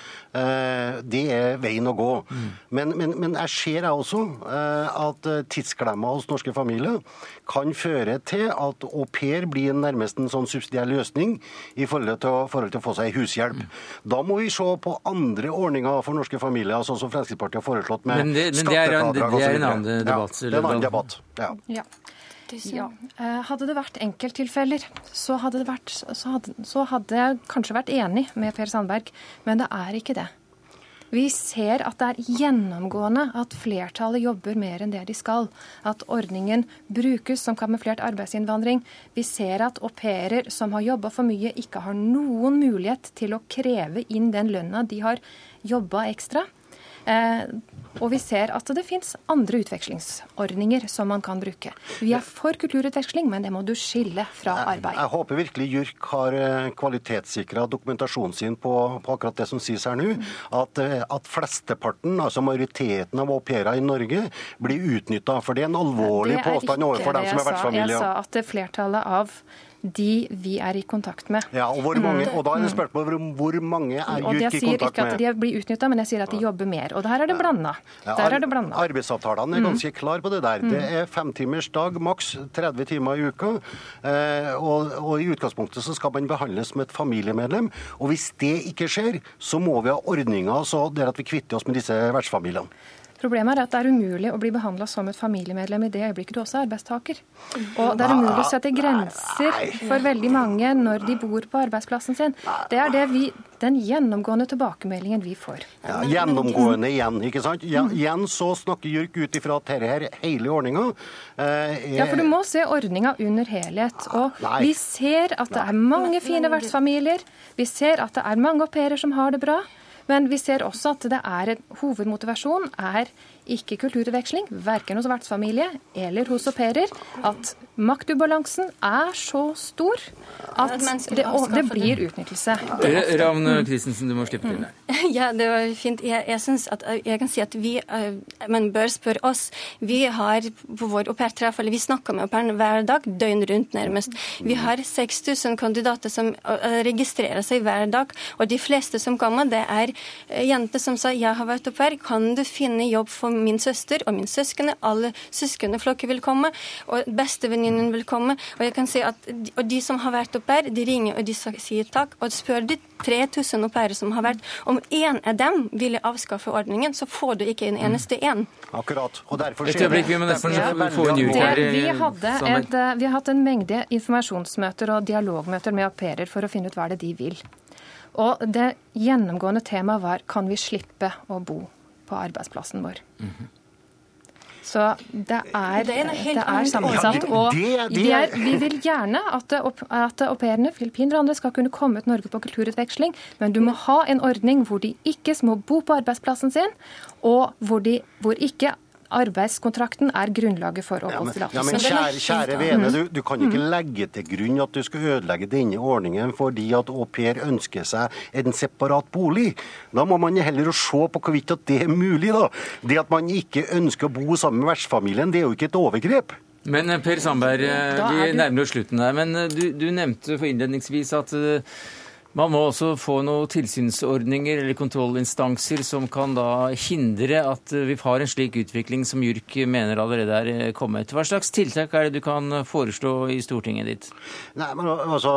Det er veien å gå. Mm. Men, men Men, men jeg ser jeg også eh, at eh, tidsklemma hos norske familier kan føre til at au pair blir nærmest en sånn subsidiær løsning i forhold til, å, forhold til å få seg hushjelp. Da må vi se på andre ordninger for norske familier, sånn som Fremskrittspartiet har foreslått med Men det- er en- skattefradrag osv. det er en annen debatt, Ja, det er en annen debatt. Ja. Ja. Ja. Eh, Hadde det vært enkelttilfeller, så hadde, vært, så, hadde, så hadde jeg kanskje vært enig med Per Sandberg, men det er ikke det. Vi ser at det er gjennomgående at flertallet jobber mer enn det de skal. At ordningen brukes som kamuflert arbeidsinnvandring. Vi ser at au pairer som har jobba for mye, ikke har noen mulighet til å kreve inn den lønna de har jobba ekstra. Eh, og vi ser at det fins andre utvekslingsordninger som man kan bruke. Vi er for kulturutveksling, men det må du skille fra arbeid. Jeg håper virkelig JURK har eh, kvalitetssikra dokumentasjonen sin på, på akkurat det som sies her nå. At, eh, at flesteparten, altså majoriteten av au pairer i Norge, blir utnytta. For det er en alvorlig påstand overfor dem som er jeg sa. Jeg sa at flertallet av de vi er i kontakt med. Ja, og, hvor mange, og da er det spørsmål om hvor mange er Og jeg med? Jeg sier ikke at de blir utnytta, men jeg sier at de jobber mer. Og her er det blanda. Ja, Der er det blanda. Arbeidsavtalene er ganske klar på det der. Det er femtimers dag, maks 30 timer i uka. Eh, og, og i utgangspunktet så skal man behandles som et familiemedlem. Og hvis det ikke skjer, så må vi ha ordninger så det at vi kvitter oss med disse vertsfamiliene. Problemet er at det er umulig å bli behandla som et familiemedlem i det øyeblikket du også er arbeidstaker. Og det er umulig å sette grenser for veldig mange når de bor på arbeidsplassen sin. Det er det vi, den gjennomgående tilbakemeldingen vi får. Ja, gjennomgående igjen, ikke sant? Igjen, igjen så snakker JURK ut ifra at dette er hele ordninga eh, Ja, for du må se ordninga under helhet. Og vi ser at det er mange fine vertsfamilier. Vi ser at det er mange au pairer som har det bra. Men vi ser også at det er en hovedmotivasjon er ikke kulturutveksling, verken hos vertsfamilie eller hos au pairer. At maktubalansen er så stor at det, og det blir utnyttelse. Eh, Ravn Christensen, du må slippe til der. (laughs) Ja, det var fint. Jeg, jeg synes at eh, jeg kan si at vi men Man bør spørre oss. Vi har på vår aupairtreff, eller vi snakker med au pairen hver dag, døgn rundt nærmest. Vi har 6000 kandidater som eh, registrerer seg hver dag. Og de fleste som kommer, det er eh, jenter som sa jeg har vært au pair, kan du finne jobb for min søster og min søskene? Alle søskenflokker vil komme, og bestevenninnen vil komme. Og jeg kan si at og de som har vært au pair, de ringer og de sier takk. Og spør de 3000 au pairer som har vært, om én av dem ville avskaffe ordningen, så får du ikke en eneste en. Akkurat. Og derfor skjer det. vi derfor det vi, hadde et, eh, vi har hatt en mengde informasjonsmøter og dialogmøter med au pairer for å finne ut hva det er de vil. Og det gjennomgående temaet var kan vi slippe å bo på arbeidsplassen vår. Så det er, Det er det er sammensatt. Og Det- det vi, er, er- vi vil gjerne at, au- at au pairene, filippinere og andre, skal kunne komme til Norge på kulturutveksling, men du må ha en ordning hvor de ikke må bo på arbeidsplassen sin, og hvor, de, hvor ikke arbeidskontrakten er grunnlaget for Ja, men, ja, men kjære, kjære vene, du, du kan ikke legge til grunn at du skal ødelegge denne ordningen fordi at au pair ønsker seg en separat bolig. Da må man heller se på hvorvidt at det er mulig. da. Det at man ikke ønsker å bo sammen med vertsfamilien, det er jo ikke et overgrep. Men eh, Per Sandberg, eh, vi er nærmer oss slutten her. Men eh, du, du nevnte for innledningsvis at man må også få noen tilsynsordninger eller kontrollinstanser som kan da hindre at vi har en slik utvikling som JURK mener allerede er kommet. Hva slags tiltak er det du kan foreslå i Stortinget ditt? Nei, men altså,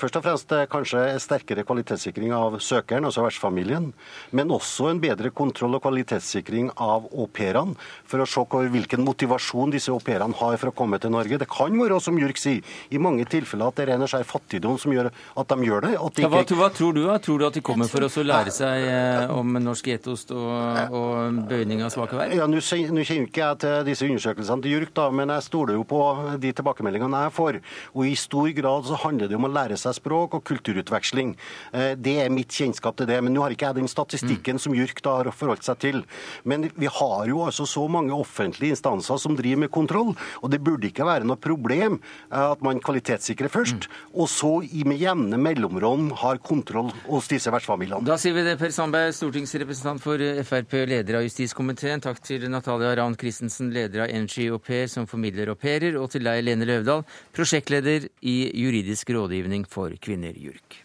Først og fremst eh, kanskje sterkere kvalitetssikring av søkeren, altså vertsfamilien. Men også en bedre kontroll og kvalitetssikring av au pairene, for å se hvor, hvilken motivasjon disse au pairene har for å komme til Norge. Det kan være, som Jurk sier, i mange tilfeller at det er ren og skjær fattigdom som gjør at de gjør det. At de Ja, hva, hva tror du? da? Tror du at de kommer for å lære seg eh, om norsk getost og, og bøyning av svake verk? Ja, Nå kjenner ikke jeg til disse undersøkelsene til JURK, da, men jeg stoler jo på de tilbakemeldingene jeg får. Og I stor grad så handler det om å lære seg språk og kulturutveksling. Eh, Det er mitt kjennskap til det. Men nå har ikke jeg den statistikken som JURK da har forholdt seg til. Men vi har jo altså så mange offentlige instanser som driver med kontroll, og det burde ikke være noe problem eh, at man kvalitetssikrer først, og så i med jevne mellomrom har kontroll hos disse vertsfamiliene. Da sier vi det, Per Sandberg, stortingsrepresentant for Frp, leder av justiskomiteen. Takk til Natalia Ravn Christensen, leder av NGOP som formidler au pairer, og til deg, Lene Løvdahl, prosjektleder i Juridisk rådgivning for kvinner, JURK.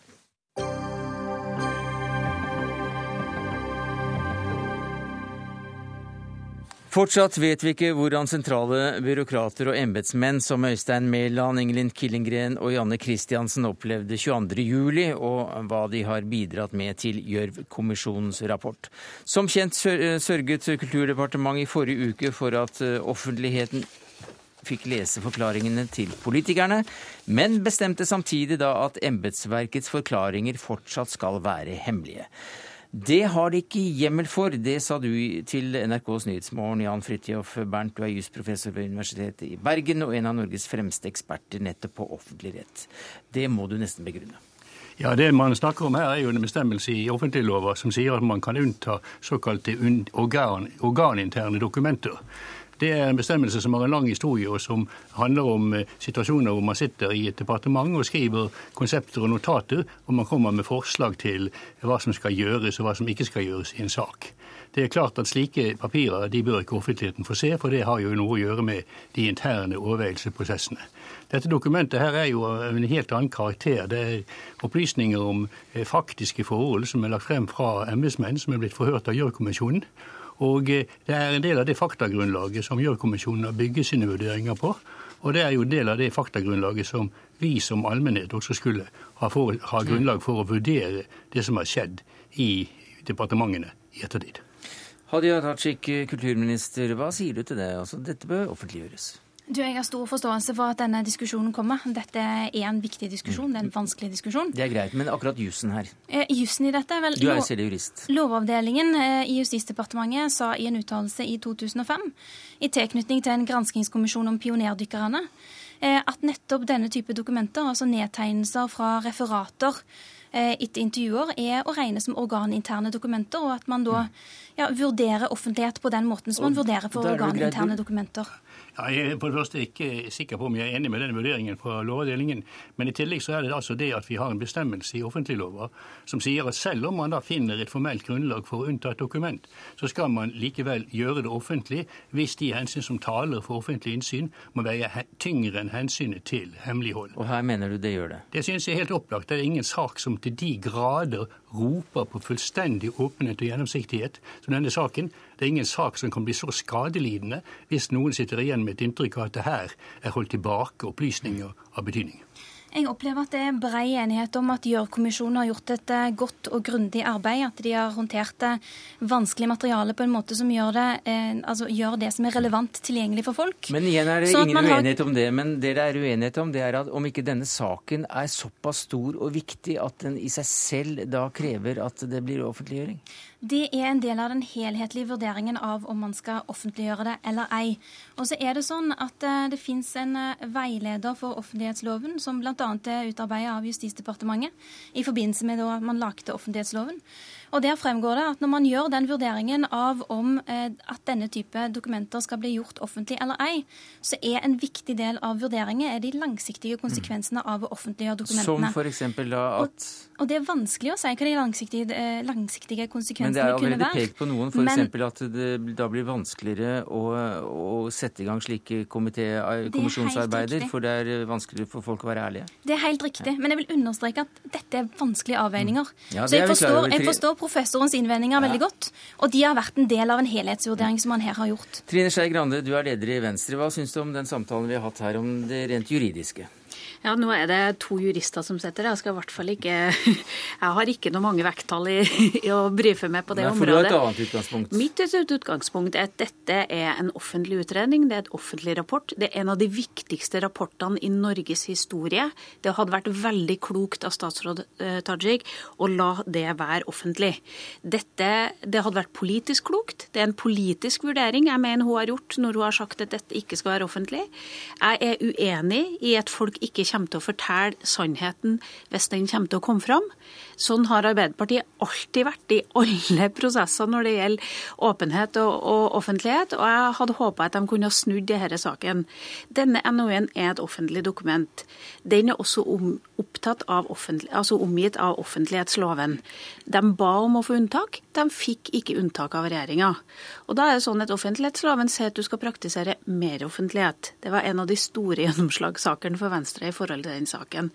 Fortsatt vet vi ikke hvordan sentrale byråkrater og embetsmenn som Øystein Mæland, Ingelin Killengren og Janne Christiansen opplevde 22.07, og hva de har bidratt med til Gjørv-kommisjonens rapport. Som kjent sørget Kulturdepartementet i forrige uke for at eh, offentligheten fikk lese forklaringene til politikerne, men bestemte samtidig da at embetsverkets forklaringer fortsatt skal være hemmelige. Det har de ikke hjemmel for. Det sa du til NRKs Nyhetsmorgen, Jan Fridtjof Bernt. Du er jusprofessor ved Universitetet i Bergen og en av Norges fremste eksperter nettopp på offentlig rett. Det må du nesten begrunne. Ja, Det man snakker om her, er jo en bestemmelse i offentlighetsloven som sier at man kan unnta såkalte organ, organinterne dokumenter. Det er en bestemmelse som har en lang historie, og som handler om eh, situasjoner hvor man sitter i et departement og skriver konsepter og notater, og man kommer med forslag til hva som skal gjøres og hva som ikke skal gjøres i en sak. Det er klart at Slike papirer de bør ikke offentligheten få se, for det har jo noe å gjøre med de interne overveielsesprosessene. Dette dokumentet her er jo en helt annen karakter. Det er opplysninger om eh, faktiske forhold som er lagt frem fra embetsmenn som er blitt forhørt av Gjørv-kommisjonen. Og eh, Det er en del av det faktagrunnlaget som Gjørv-kommisjonen har bygget sine vurderinger på. Og det er jo en del av det faktagrunnlaget som vi som allmennhet også skulle ha, for, ha grunnlag for å vurdere det som har skjedd i departementene i ettertid. Hadia Tajik, kulturminister, hva sier du til det? Altså, dette bør offentliggjøres. Du, Jeg har stor forståelse for at denne diskusjonen kommer. Dette er en viktig diskusjon. Det er en vanskelig diskusjon. Det er greit, men akkurat jussen her? Eh, jussen i dette, vel, Du er jo selv jurist. Lovavdelingen eh, i Justisdepartementet sa i en uttalelse i 2005, i tilknytning til en granskingskommisjon om pionerdykkerne, eh, at nettopp denne type dokumenter, altså nedtegnelser fra referater eh, etter intervjuer, er å regne som organinterne dokumenter, og at man da ja, vurderer offentlighet på den måten som man vurderer for er organinterne dokumenter. Ja, jeg er på det første ikke sikker på om jeg er enig med den vurderingen fra Lovavdelingen. Men i tillegg så er det altså det at vi har en bestemmelse i offentliglova som sier at selv om man da finner et formelt grunnlag for å unnta et dokument, så skal man likevel gjøre det offentlig hvis de hensyn som taler for offentlig innsyn, må veie tyngre enn hensynet til hemmelighold. Og her mener du det gjør det? Det synes jeg er helt opplagt. Det er ingen sak som til de grader roper på fullstendig åpenhet og gjennomsiktighet som denne saken. Det er ingen sak som kan bli så skadelidende hvis noen sitter igjen med et inntrykk av at det her er holdt tilbake opplysninger av betydning. Jeg opplever at det er brei enighet om at Gjørv-kommisjonen har gjort et eh, godt og grundig arbeid. At de har håndtert det vanskelig materiale på en måte som gjør det, eh, altså gjør det som er relevant tilgjengelig for folk. Men igjen er det Sånn ingen uenighet har- om det. Men det det er uenighet om, det er at om ikke denne saken er såpass stor og viktig at den i seg selv da krever at det blir offentliggjøring. Det er en del av den helhetlige vurderingen av om man skal offentliggjøre det eller ei. Og så er det sånn at eh, det fins en eh, veileder for offentlighetsloven som bl.a. er utarbeidet av Justisdepartementet i forbindelse med da man lagde offentlighetsloven. Og Der fremgår det at når man gjør den vurderingen av om eh, at denne type dokumenter skal bli gjort offentlig eller ei, så er en viktig del av vurderingen er de langsiktige konsekvensene av å offentliggjøre dokumentene. Som for f.eks. da at Og det er vanskelig å si hva de langsiktige, eh, langsiktige konsekvensene Men det er allerede pekt på noen, Men- f.eks. at det da blir vanskeligere å, å sette i gang slike komité- kommisjonsarbeider, riktig. for det er vanskeligere for folk å være ærlige. Det er helt riktig, men jeg vil understreke at dette er vanskelige avveininger. Ja, så jeg forstår, jeg forstår professorens innvendinger veldig godt, og de har vært en del av en helhetsvurdering som han her har gjort. Trine Skei Grande, du er leder i Venstre. Hva syns du om den samtalen vi har hatt her om det rent juridiske? Ja, nå er det to jurister som sitter her. Jeg skal i hvert fall ikke (laughs) Jeg har ikke noe mange vekttall i, i å brife med på det Nei, for du har området. et annet utgangspunkt. Mitt utgangspunkt er at dette er en offentlig utredning, det er et offentlig rapport. Det er en av de viktigste rapportene i Norges historie. Det hadde vært veldig klokt av statsråd eh, Tajik å la det være offentlig. Dette, det hadde vært politisk klokt. Det er en politisk vurdering jeg mener hun har gjort når hun har sagt at dette ikke skal være offentlig. Jeg er uenig i at folk ikke kommer til å fortelle sannheten hvis den kommer til å komme fram. Sånn har Arbeiderpartiet alltid vært i alle (laughs) prosesser når det gjelder åpenhet og, og offentlighet, og jeg hadde håpa at de kunne ha snudd denne saken. Denne NOU-en er et offentlig dokument. Den er også om, av altså omgitt av offentlighetsloven. De ba om å få unntak, de fikk ikke unntak av regjeringa. Og da er det sånn at Offentlighetsloven sier at du skal praktisere meroffentlighet. Det var en av de store gjennomslagssakene for Venstre i forrige forhold til den saken.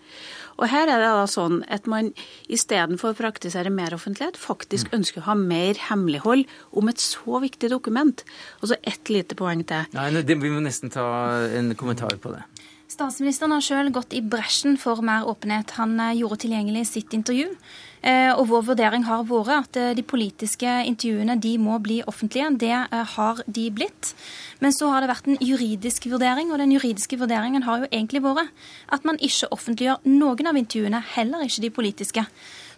Og her er det da sånn at man istedenfor å praktisere mer offentlighet, faktisk Mm. ønsker å ha mer hemmelighold om et så viktig dokument. Og så ett lite poeng til. Nei, det, Vi må nesten ta en kommentar på det. Statsministeren har sjøl gått i bresjen for mer åpenhet. Han eh, gjorde tilgjengelig sitt intervju. Eh, Og vår vurdering har vært at eh, de politiske intervjuene de må bli offentlige. Det har de blitt. Men så har det vært en juridisk vurdering, og den juridiske vurderingen har jo egentlig vært at man ikke offentliggjør noen av intervjuene, heller ikke de politiske.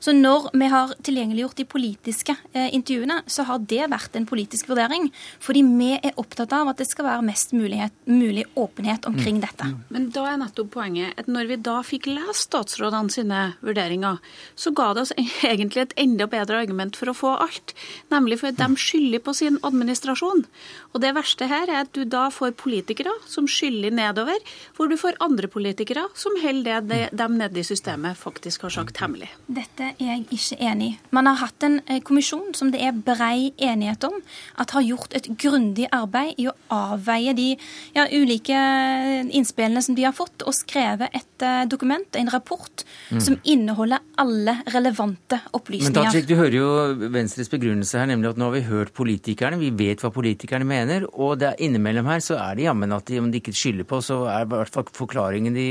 Så når vi har tilgjengeliggjort de politiske eh, intervjuene, så har det vært en politisk vurdering. Fordi vi er opptatt av at det skal være mest mulighet, mulig åpenhet omkring dette. Men da er nettopp poenget at når vi da fikk lest statsrådene sine vurderinger, så ga det oss (laughs) egentlig et enda bedre argument for å få alt. Nemlig for at de skylder på sin administrasjon. Og det verste her er at du da får politikere som skylder nedover, hvor du får andre politikere som holder det de nede i systemet faktisk har sagt hemmelig. Dette er jeg ikke enig i. Man har hatt en eh, kommisjon som det er brei enighet om at har gjort et grundig arbeid i å avveie de ja, ulike innspillene som de har fått, og skrevet et eh, dokument, en rapport, Mm. som inneholder alle relevante opplysninger. Men Tatsik, Tajik, du hører jo Venstres begrunnelse her, nemlig at nå har vi hørt politikerne, vi vet hva politikerne mener, og det er innimellom her så er det jammen at de, om de ikke skylder på, så er i hvert fall forklaringen de,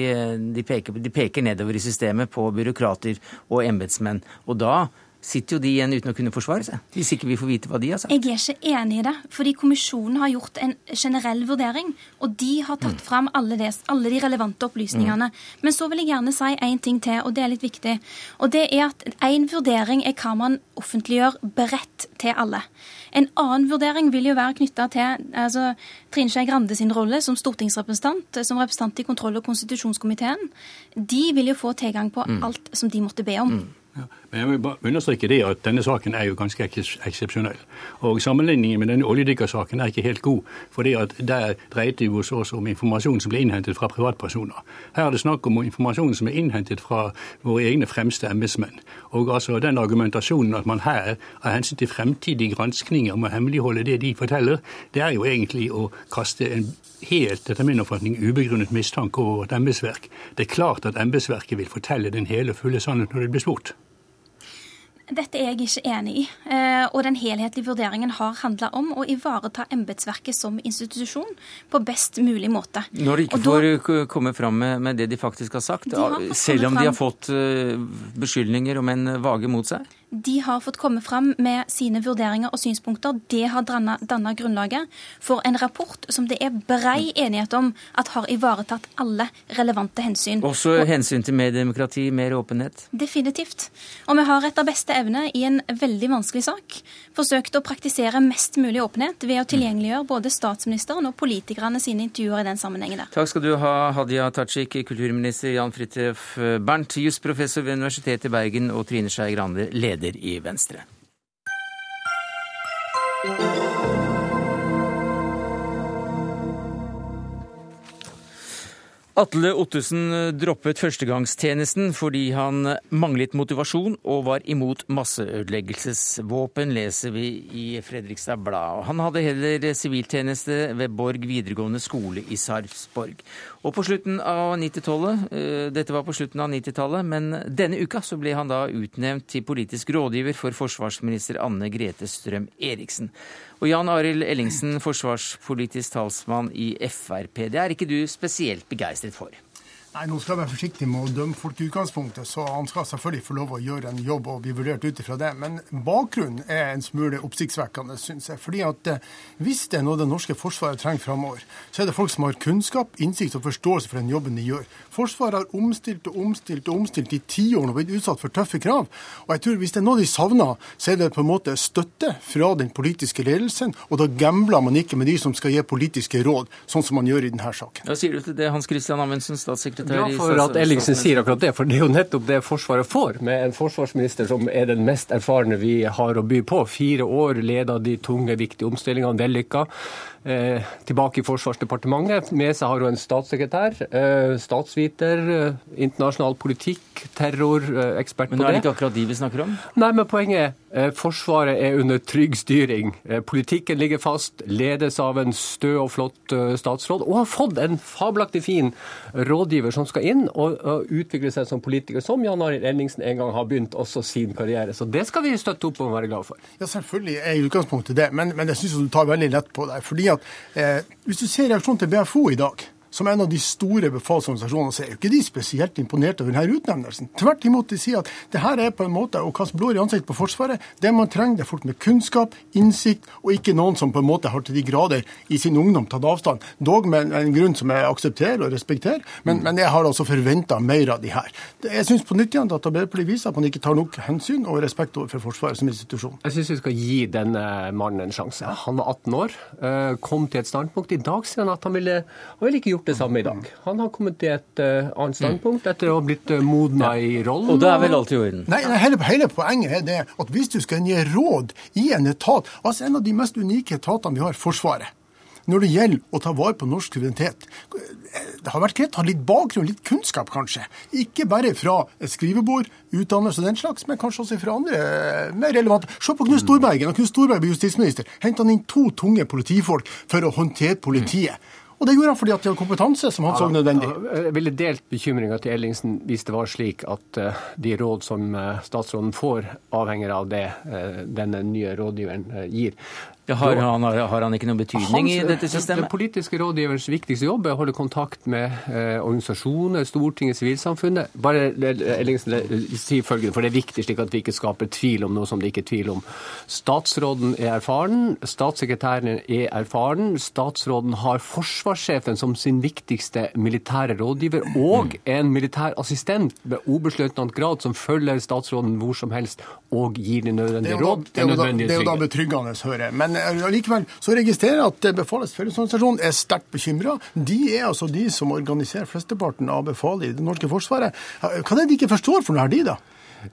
de, peker, de peker nedover i systemet på byråkrater og embetsmenn. Og da sitter jo de igjen uten å kunne forsvare seg, hvis ikke vi får vite hva de har sagt. Jeg er ikke enig i det, fordi kommisjonen har gjort en generell vurdering, og de har tatt Mm. fram alle, des, alle de relevante opplysningene. Men så vil jeg gjerne si én ting til, og det er litt viktig. Og det er at én vurdering er hva man offentliggjør beredt til alle. En annen vurdering vil jo være knytta til altså, Trine Skei Grande sin rolle som stortingsrepresentant, som representant i kontroll- og konstitusjonskomiteen. De vil jo få tilgang på Mm. alt som de måtte be om. Men jeg vil bare understreke det at denne saken er jo ganske eks- eksepsjonell. Og Sammenligningen med denne oljedykkersaken er ikke helt god. fordi Der dreide det jo oss om informasjon som ble innhentet fra privatpersoner. Her er det snakk om informasjon som er innhentet fra våre egne fremste embetsmenn. Og altså den argumentasjonen at man her av hensyn til fremtidige granskninger må hemmeligholde det de forteller, det er jo egentlig å kaste en helt etter min oppfatning ubegrunnet mistanke over et embetsverk. Det er klart at embetsverket vil fortelle den hele fulle sannhet når det blir spurt. Dette er jeg ikke enig i. Eh, Og den helhetlige vurderingen har handla om å ivareta embetsverket som institusjon på best mulig måte. Når de ikke Og da- får k- komme fram med, det de faktisk har sagt, De har selv om de har fått eh, beskyldninger om en vage mot seg? De har fått komme fram med sine vurderinger og synspunkter. Det har danna grunnlaget for en rapport som det er brei enighet om at har ivaretatt alle relevante hensyn. Også hensyn til mediedemokrati mer åpenhet? Definitivt. Og vi har etter beste evne i en veldig vanskelig sak forsøkt å praktisere mest mulig åpenhet ved å tilgjengeliggjøre både statsministeren og politikerne sine intervjuer i den sammenhengen der. Takk skal du ha, Hadia Tajik, kulturminister Jan Fridtjof Bernt, jusprofessor ved Universitetet i Bergen, og Trine Skei Grande, leder i Venstre. Atle Ottesen droppet førstegangstjenesten fordi han manglet motivasjon og var imot masseødeleggelsesvåpen, leser vi i Fredrikstad Blad. Han hadde heller siviltjeneste ved Borg videregående skole i Sarpsborg. Og på slutten av 90-tallet, eh, dette var på slutten av 90-tallet, men denne uka så ble han da utnevnt til politisk rådgiver for forsvarsminister Anne Grete Strøm Eriksen. Og Jan Arild Ellingsen, forsvarspolitisk talsmann i Frp. Det er ikke du spesielt begeistret for? Nei, Nå skal jeg være forsiktig med å dømme folk i utgangspunktet, så han skal selvfølgelig få lov å gjøre en jobb og bli vurdert ut ifra det. Men bakgrunnen er en smule oppsiktsvekkende, syns jeg. Fordi at eh, hvis det er noe det norske forsvaret trenger framover, så er det folk som har kunnskap, innsikt og forståelse for den jobben de gjør. Forsvaret har omstilt og omstilt og omstilt i tiårene og blitt utsatt for tøffe krav. Og jeg tror hvis det er noe de savner, så er det på en måte støtte fra den politiske ledelsen, og da gambler man ikke med de som skal gi politiske råd, sånn som man gjør i denne saken. Hva sier du til det, Hans Christian Amundsen, statssekretær Glad i for at Ellingsen sier akkurat det, for det er jo nettopp det Forsvaret får, med en forsvarsminister som er den mest erfarne vi har å by på. Fire år leda de tunge, viktige omstillingene vellykka. Eh, tilbake i Forsvarsdepartementet. Med seg har hun en statssekretær, eh, statsviter, eh, internasjonal politikk, terrorekspert ekspert på nå er det det. ikke akkurat de vi snakker om? Nei, men poenget er eh, Forsvaret er under trygg styring. Eh, Politikken ligger fast, ledes av en stø og flott eh, statsråd, og har fått en fabelaktig fin rådgiver som skal inn og utvikle seg som politiker, som Jan Arild Ellingsen en gang har begynt også sin karriere. Så det skal vi støtte opp om og være glad for. Ja, selvfølgelig er i utgangspunktet det, men, men jeg syns du tar veldig lett på det. fordi at eh, Hvis du ser reaksjonen til BFO i dag, som en av de store befalsorganisasjonene, så er jo ikke de spesielt imponert over denne utnevnelsen. Tvert imot, de sier at det her er på en måte å kaste blår i ansiktet på Forsvaret. Det man trenger, det er folk med kunnskap, innsikt, og ikke noen som på en måte har til de grader i sin ungdom tatt avstand. Dog med en grunn som jeg aksepterer og respekterer, men, men jeg har altså forventa mer av de her. Jeg syns på nytt igjen at Arbeiderpartiet viser at man ikke tar nok hensyn og respekt overfor Forsvaret som institusjon. Jeg syns vi skal gi denne mannen en sjanse. Han var 18 år, eh, kom til et standpunkt. I dag sier han at han ville, han ville ikke gjort det samme i dag. Han har kommet til et uh, annet standpunkt etter å ha blitt uh, modna i rollen. Og det er vel alt i orden? Nei, hele, hele, poenget er det at hvis du skal gi råd i en etat, altså en av de mest unike etatene vi har, Forsvaret, når det gjelder å ta vare på norsk suverenitet. Det har vært greit å ha litt bakgrunn, litt kunnskap kanskje. Ikke bare fra skrivebord, utdannelse og den slags, men kanskje også fra andre eh, mer relevante. Se på Knut Storberget. Når Knut Storberget ble justisminister, hentet han inn to tunge politifolk for å håndtere politiet. Og det gjorde han fordi at de hadde kompetanse som han så nødvendig. Jeg ville delt bekymringa til Ellingsen hvis det var slik at uh, de råd som uh, statsråden får, avhenger av det uh, denne nye rådgiveren gir. Har, han, har, han, ikke noen betydning Hans, i dette systemet? Den politiske rådgiverens viktigste jobb er å holde kontakt med eh, organisasjoner, Stortinget, sivilsamfunnet. Bare Ellingsen si følgende, for det er viktig slik at vi ikke skaper tvil om noe som det ikke er tvil om. Statsråden er erfaren, statssekretæren er erfaren. Statsråden har forsvarssjefen som sin viktigste militære rådgiver, og en militær assistent med oberstløytnantgrad som følger statsråden hvor som helst og gir de nødvendige råd. Det er jo da, det er jo da betryggende, hører jeg. Men likevel så registrerer jeg at Befalets fellesorganisasjon er sterkt bekymra. De er altså de som organiserer flesteparten av befalet i det norske forsvaret. Hva er det de ikke forstår for noe her, de da?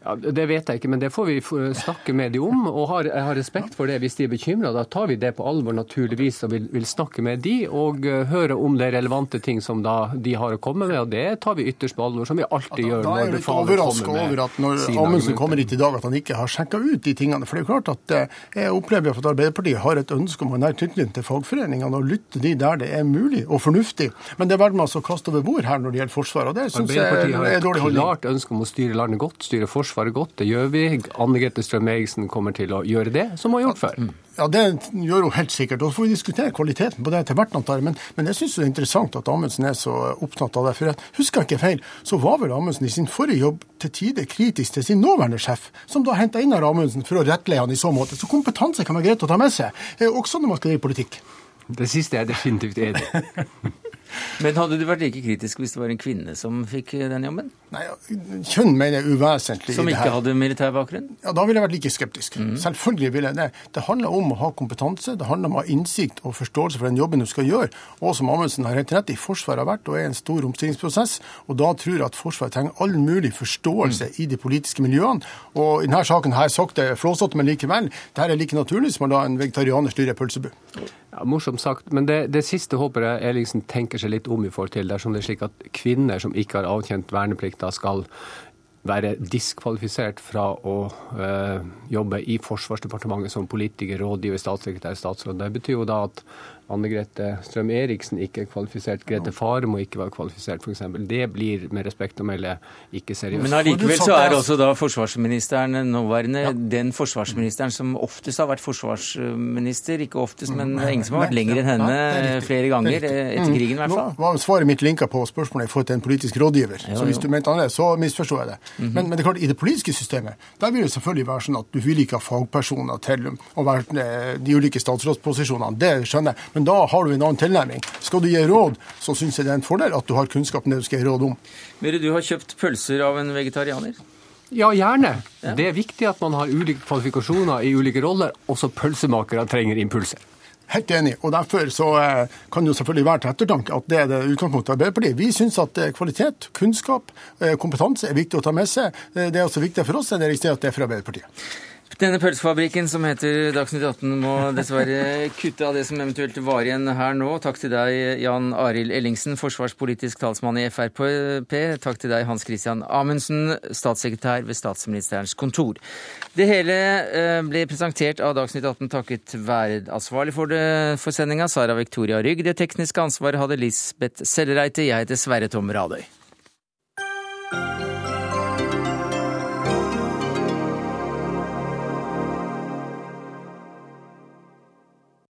Ja, Det vet jeg ikke, men det får vi snakke med de om. og har, Jeg har respekt for det hvis de er bekymra. Da tar vi det på alvor naturligvis og vil, vil, snakke med de og uh, høre om det er relevante ting som da de har å komme med. og Det tar vi ytterst på alvor, som vi alltid da, gjør. Da er jeg litt overraska over at når Amundsen kommer hit i dag, at han ikke har sjekka ut de tingene. For det er jo klart at uh, jeg opplever at Arbeiderpartiet har et ønske om å nær tilknytning til fagforeningene og lytte de der det er mulig og fornuftig. Men det er verdt med å kaste over bord her når det gjelder Forsvaret. og det synes jeg er dårlig holdning. Arbeiderpartiet har et klart ønske om å styre landet godt, styre Forsvaret godt. Det gjør vi. Anne Grete Strøm-Eriksen kommer til å gjøre det, som hun har gjort før. Ja, det gjør hun helt sikkert. Og så får vi diskutere kvaliteten på det etter hvert. Men, men jeg syns det er interessant at Amundsen er så opptatt av det. For jeg husker ikke feil, så var vel Amundsen i sin forrige jobb til tider kritisk til sin nåværende sjef, som da henta inn av Amundsen for å rettlede han i så måte. Så kompetanse kan være greit å ta med seg, også når man skal drive politikk. Det siste er jeg definitivt enig i. (laughs) Men hadde du vært like kritisk hvis det var en kvinne som fikk den jobben? Nei, Kjønn mener jeg uvesentlig. Som ikke hadde militær bakgrunn? Ja, Da ville jeg vært like skeptisk. Mm. Selvfølgelig ville jeg det. Det handler om å ha kompetanse, det handler om å ha innsikt og forståelse for den jobben du skal gjøre. Og som Amundsen har helt rett i, Forsvaret har vært og er en stor omstillingsprosess. Og da tror jeg at Forsvaret trenger all mulig forståelse mm. i de politiske miljøene. Og i denne saken har jeg sagt det flåsete, men likevel. Dette er like naturlig som å la en vegetarianer styre pølsebu. Ja, morsomt sagt. Men det, det, siste håper jeg Ellingsen tenker seg litt om i forhold til dersom det er slik at kvinner som ikke har avtjent verneplikta, skal være diskvalifisert fra å øh, jobbe i Forsvarsdepartementet som politiker, rådgiver, statssekretær, statsråd. Det betyr jo da at Anne Grete Strøm-Eriksen ikke er kvalifisert. Grete Faremo ikke være kvalifisert, f.eks. Det blir med respekt å melde ikke seriøst. Men allikevel så er også da forsvarsministeren nåværende ja. den forsvarsministeren som oftest har vært forsvarsminister. Ikke oftest, men mm. ingen som har vært lenger enn henne ja, flere ganger etter krigen i hvert fall. Nå var svaret mitt linka på spørsmålet i forhold til en politisk rådgiver. Jo, jo. Så hvis du mente annerledes, så misforstår jeg det. Mm -hmm. men, men, det er klart, i det politiske systemet der vil det selvfølgelig være sånn at du vil ikke ha fagpersoner til å være eh, de ulike statsrådsposisjonene. Det skjønner jeg. Men da har du en annen tilnærming. Skal du gi råd, så syns jeg det er en fordel at du har kunnskap om det du skal gi råd om. Mere, du har kjøpt pølser av en vegetarianer? Ja, gjerne. Ja. Det er viktig at man har ulike kvalifikasjoner i ulike roller. Også pølsemakere trenger impulser. Helt enig. og Derfor så eh, kan det jo selvfølgelig være til ettertanke at det er det utgangspunktet Arbeiderpartiet. Vi syns at eh, kvalitet, kunnskap, eh, kompetanse er viktig å ta med seg. Det er også viktig for oss enn det er at det er for Arbeiderpartiet. Denne pølsefabrikken som heter Dagsnytt 18 må dessverre kutte av det som eventuelt var igjen her nå. Takk til deg, Jan Arild Ellingsen, forsvarspolitisk talsmann i Frp. Takk til deg, Hans Christian Amundsen, statssekretær ved statsministerens kontor. Det hele eh, ble presentert av Dagsnytt 18 takket være ansvarlig for, det, for sendinga, Sara Victoria Rygg. Det tekniske ansvaret hadde Lisbeth Sellereite. Jeg heter Sverre Tom Radøy.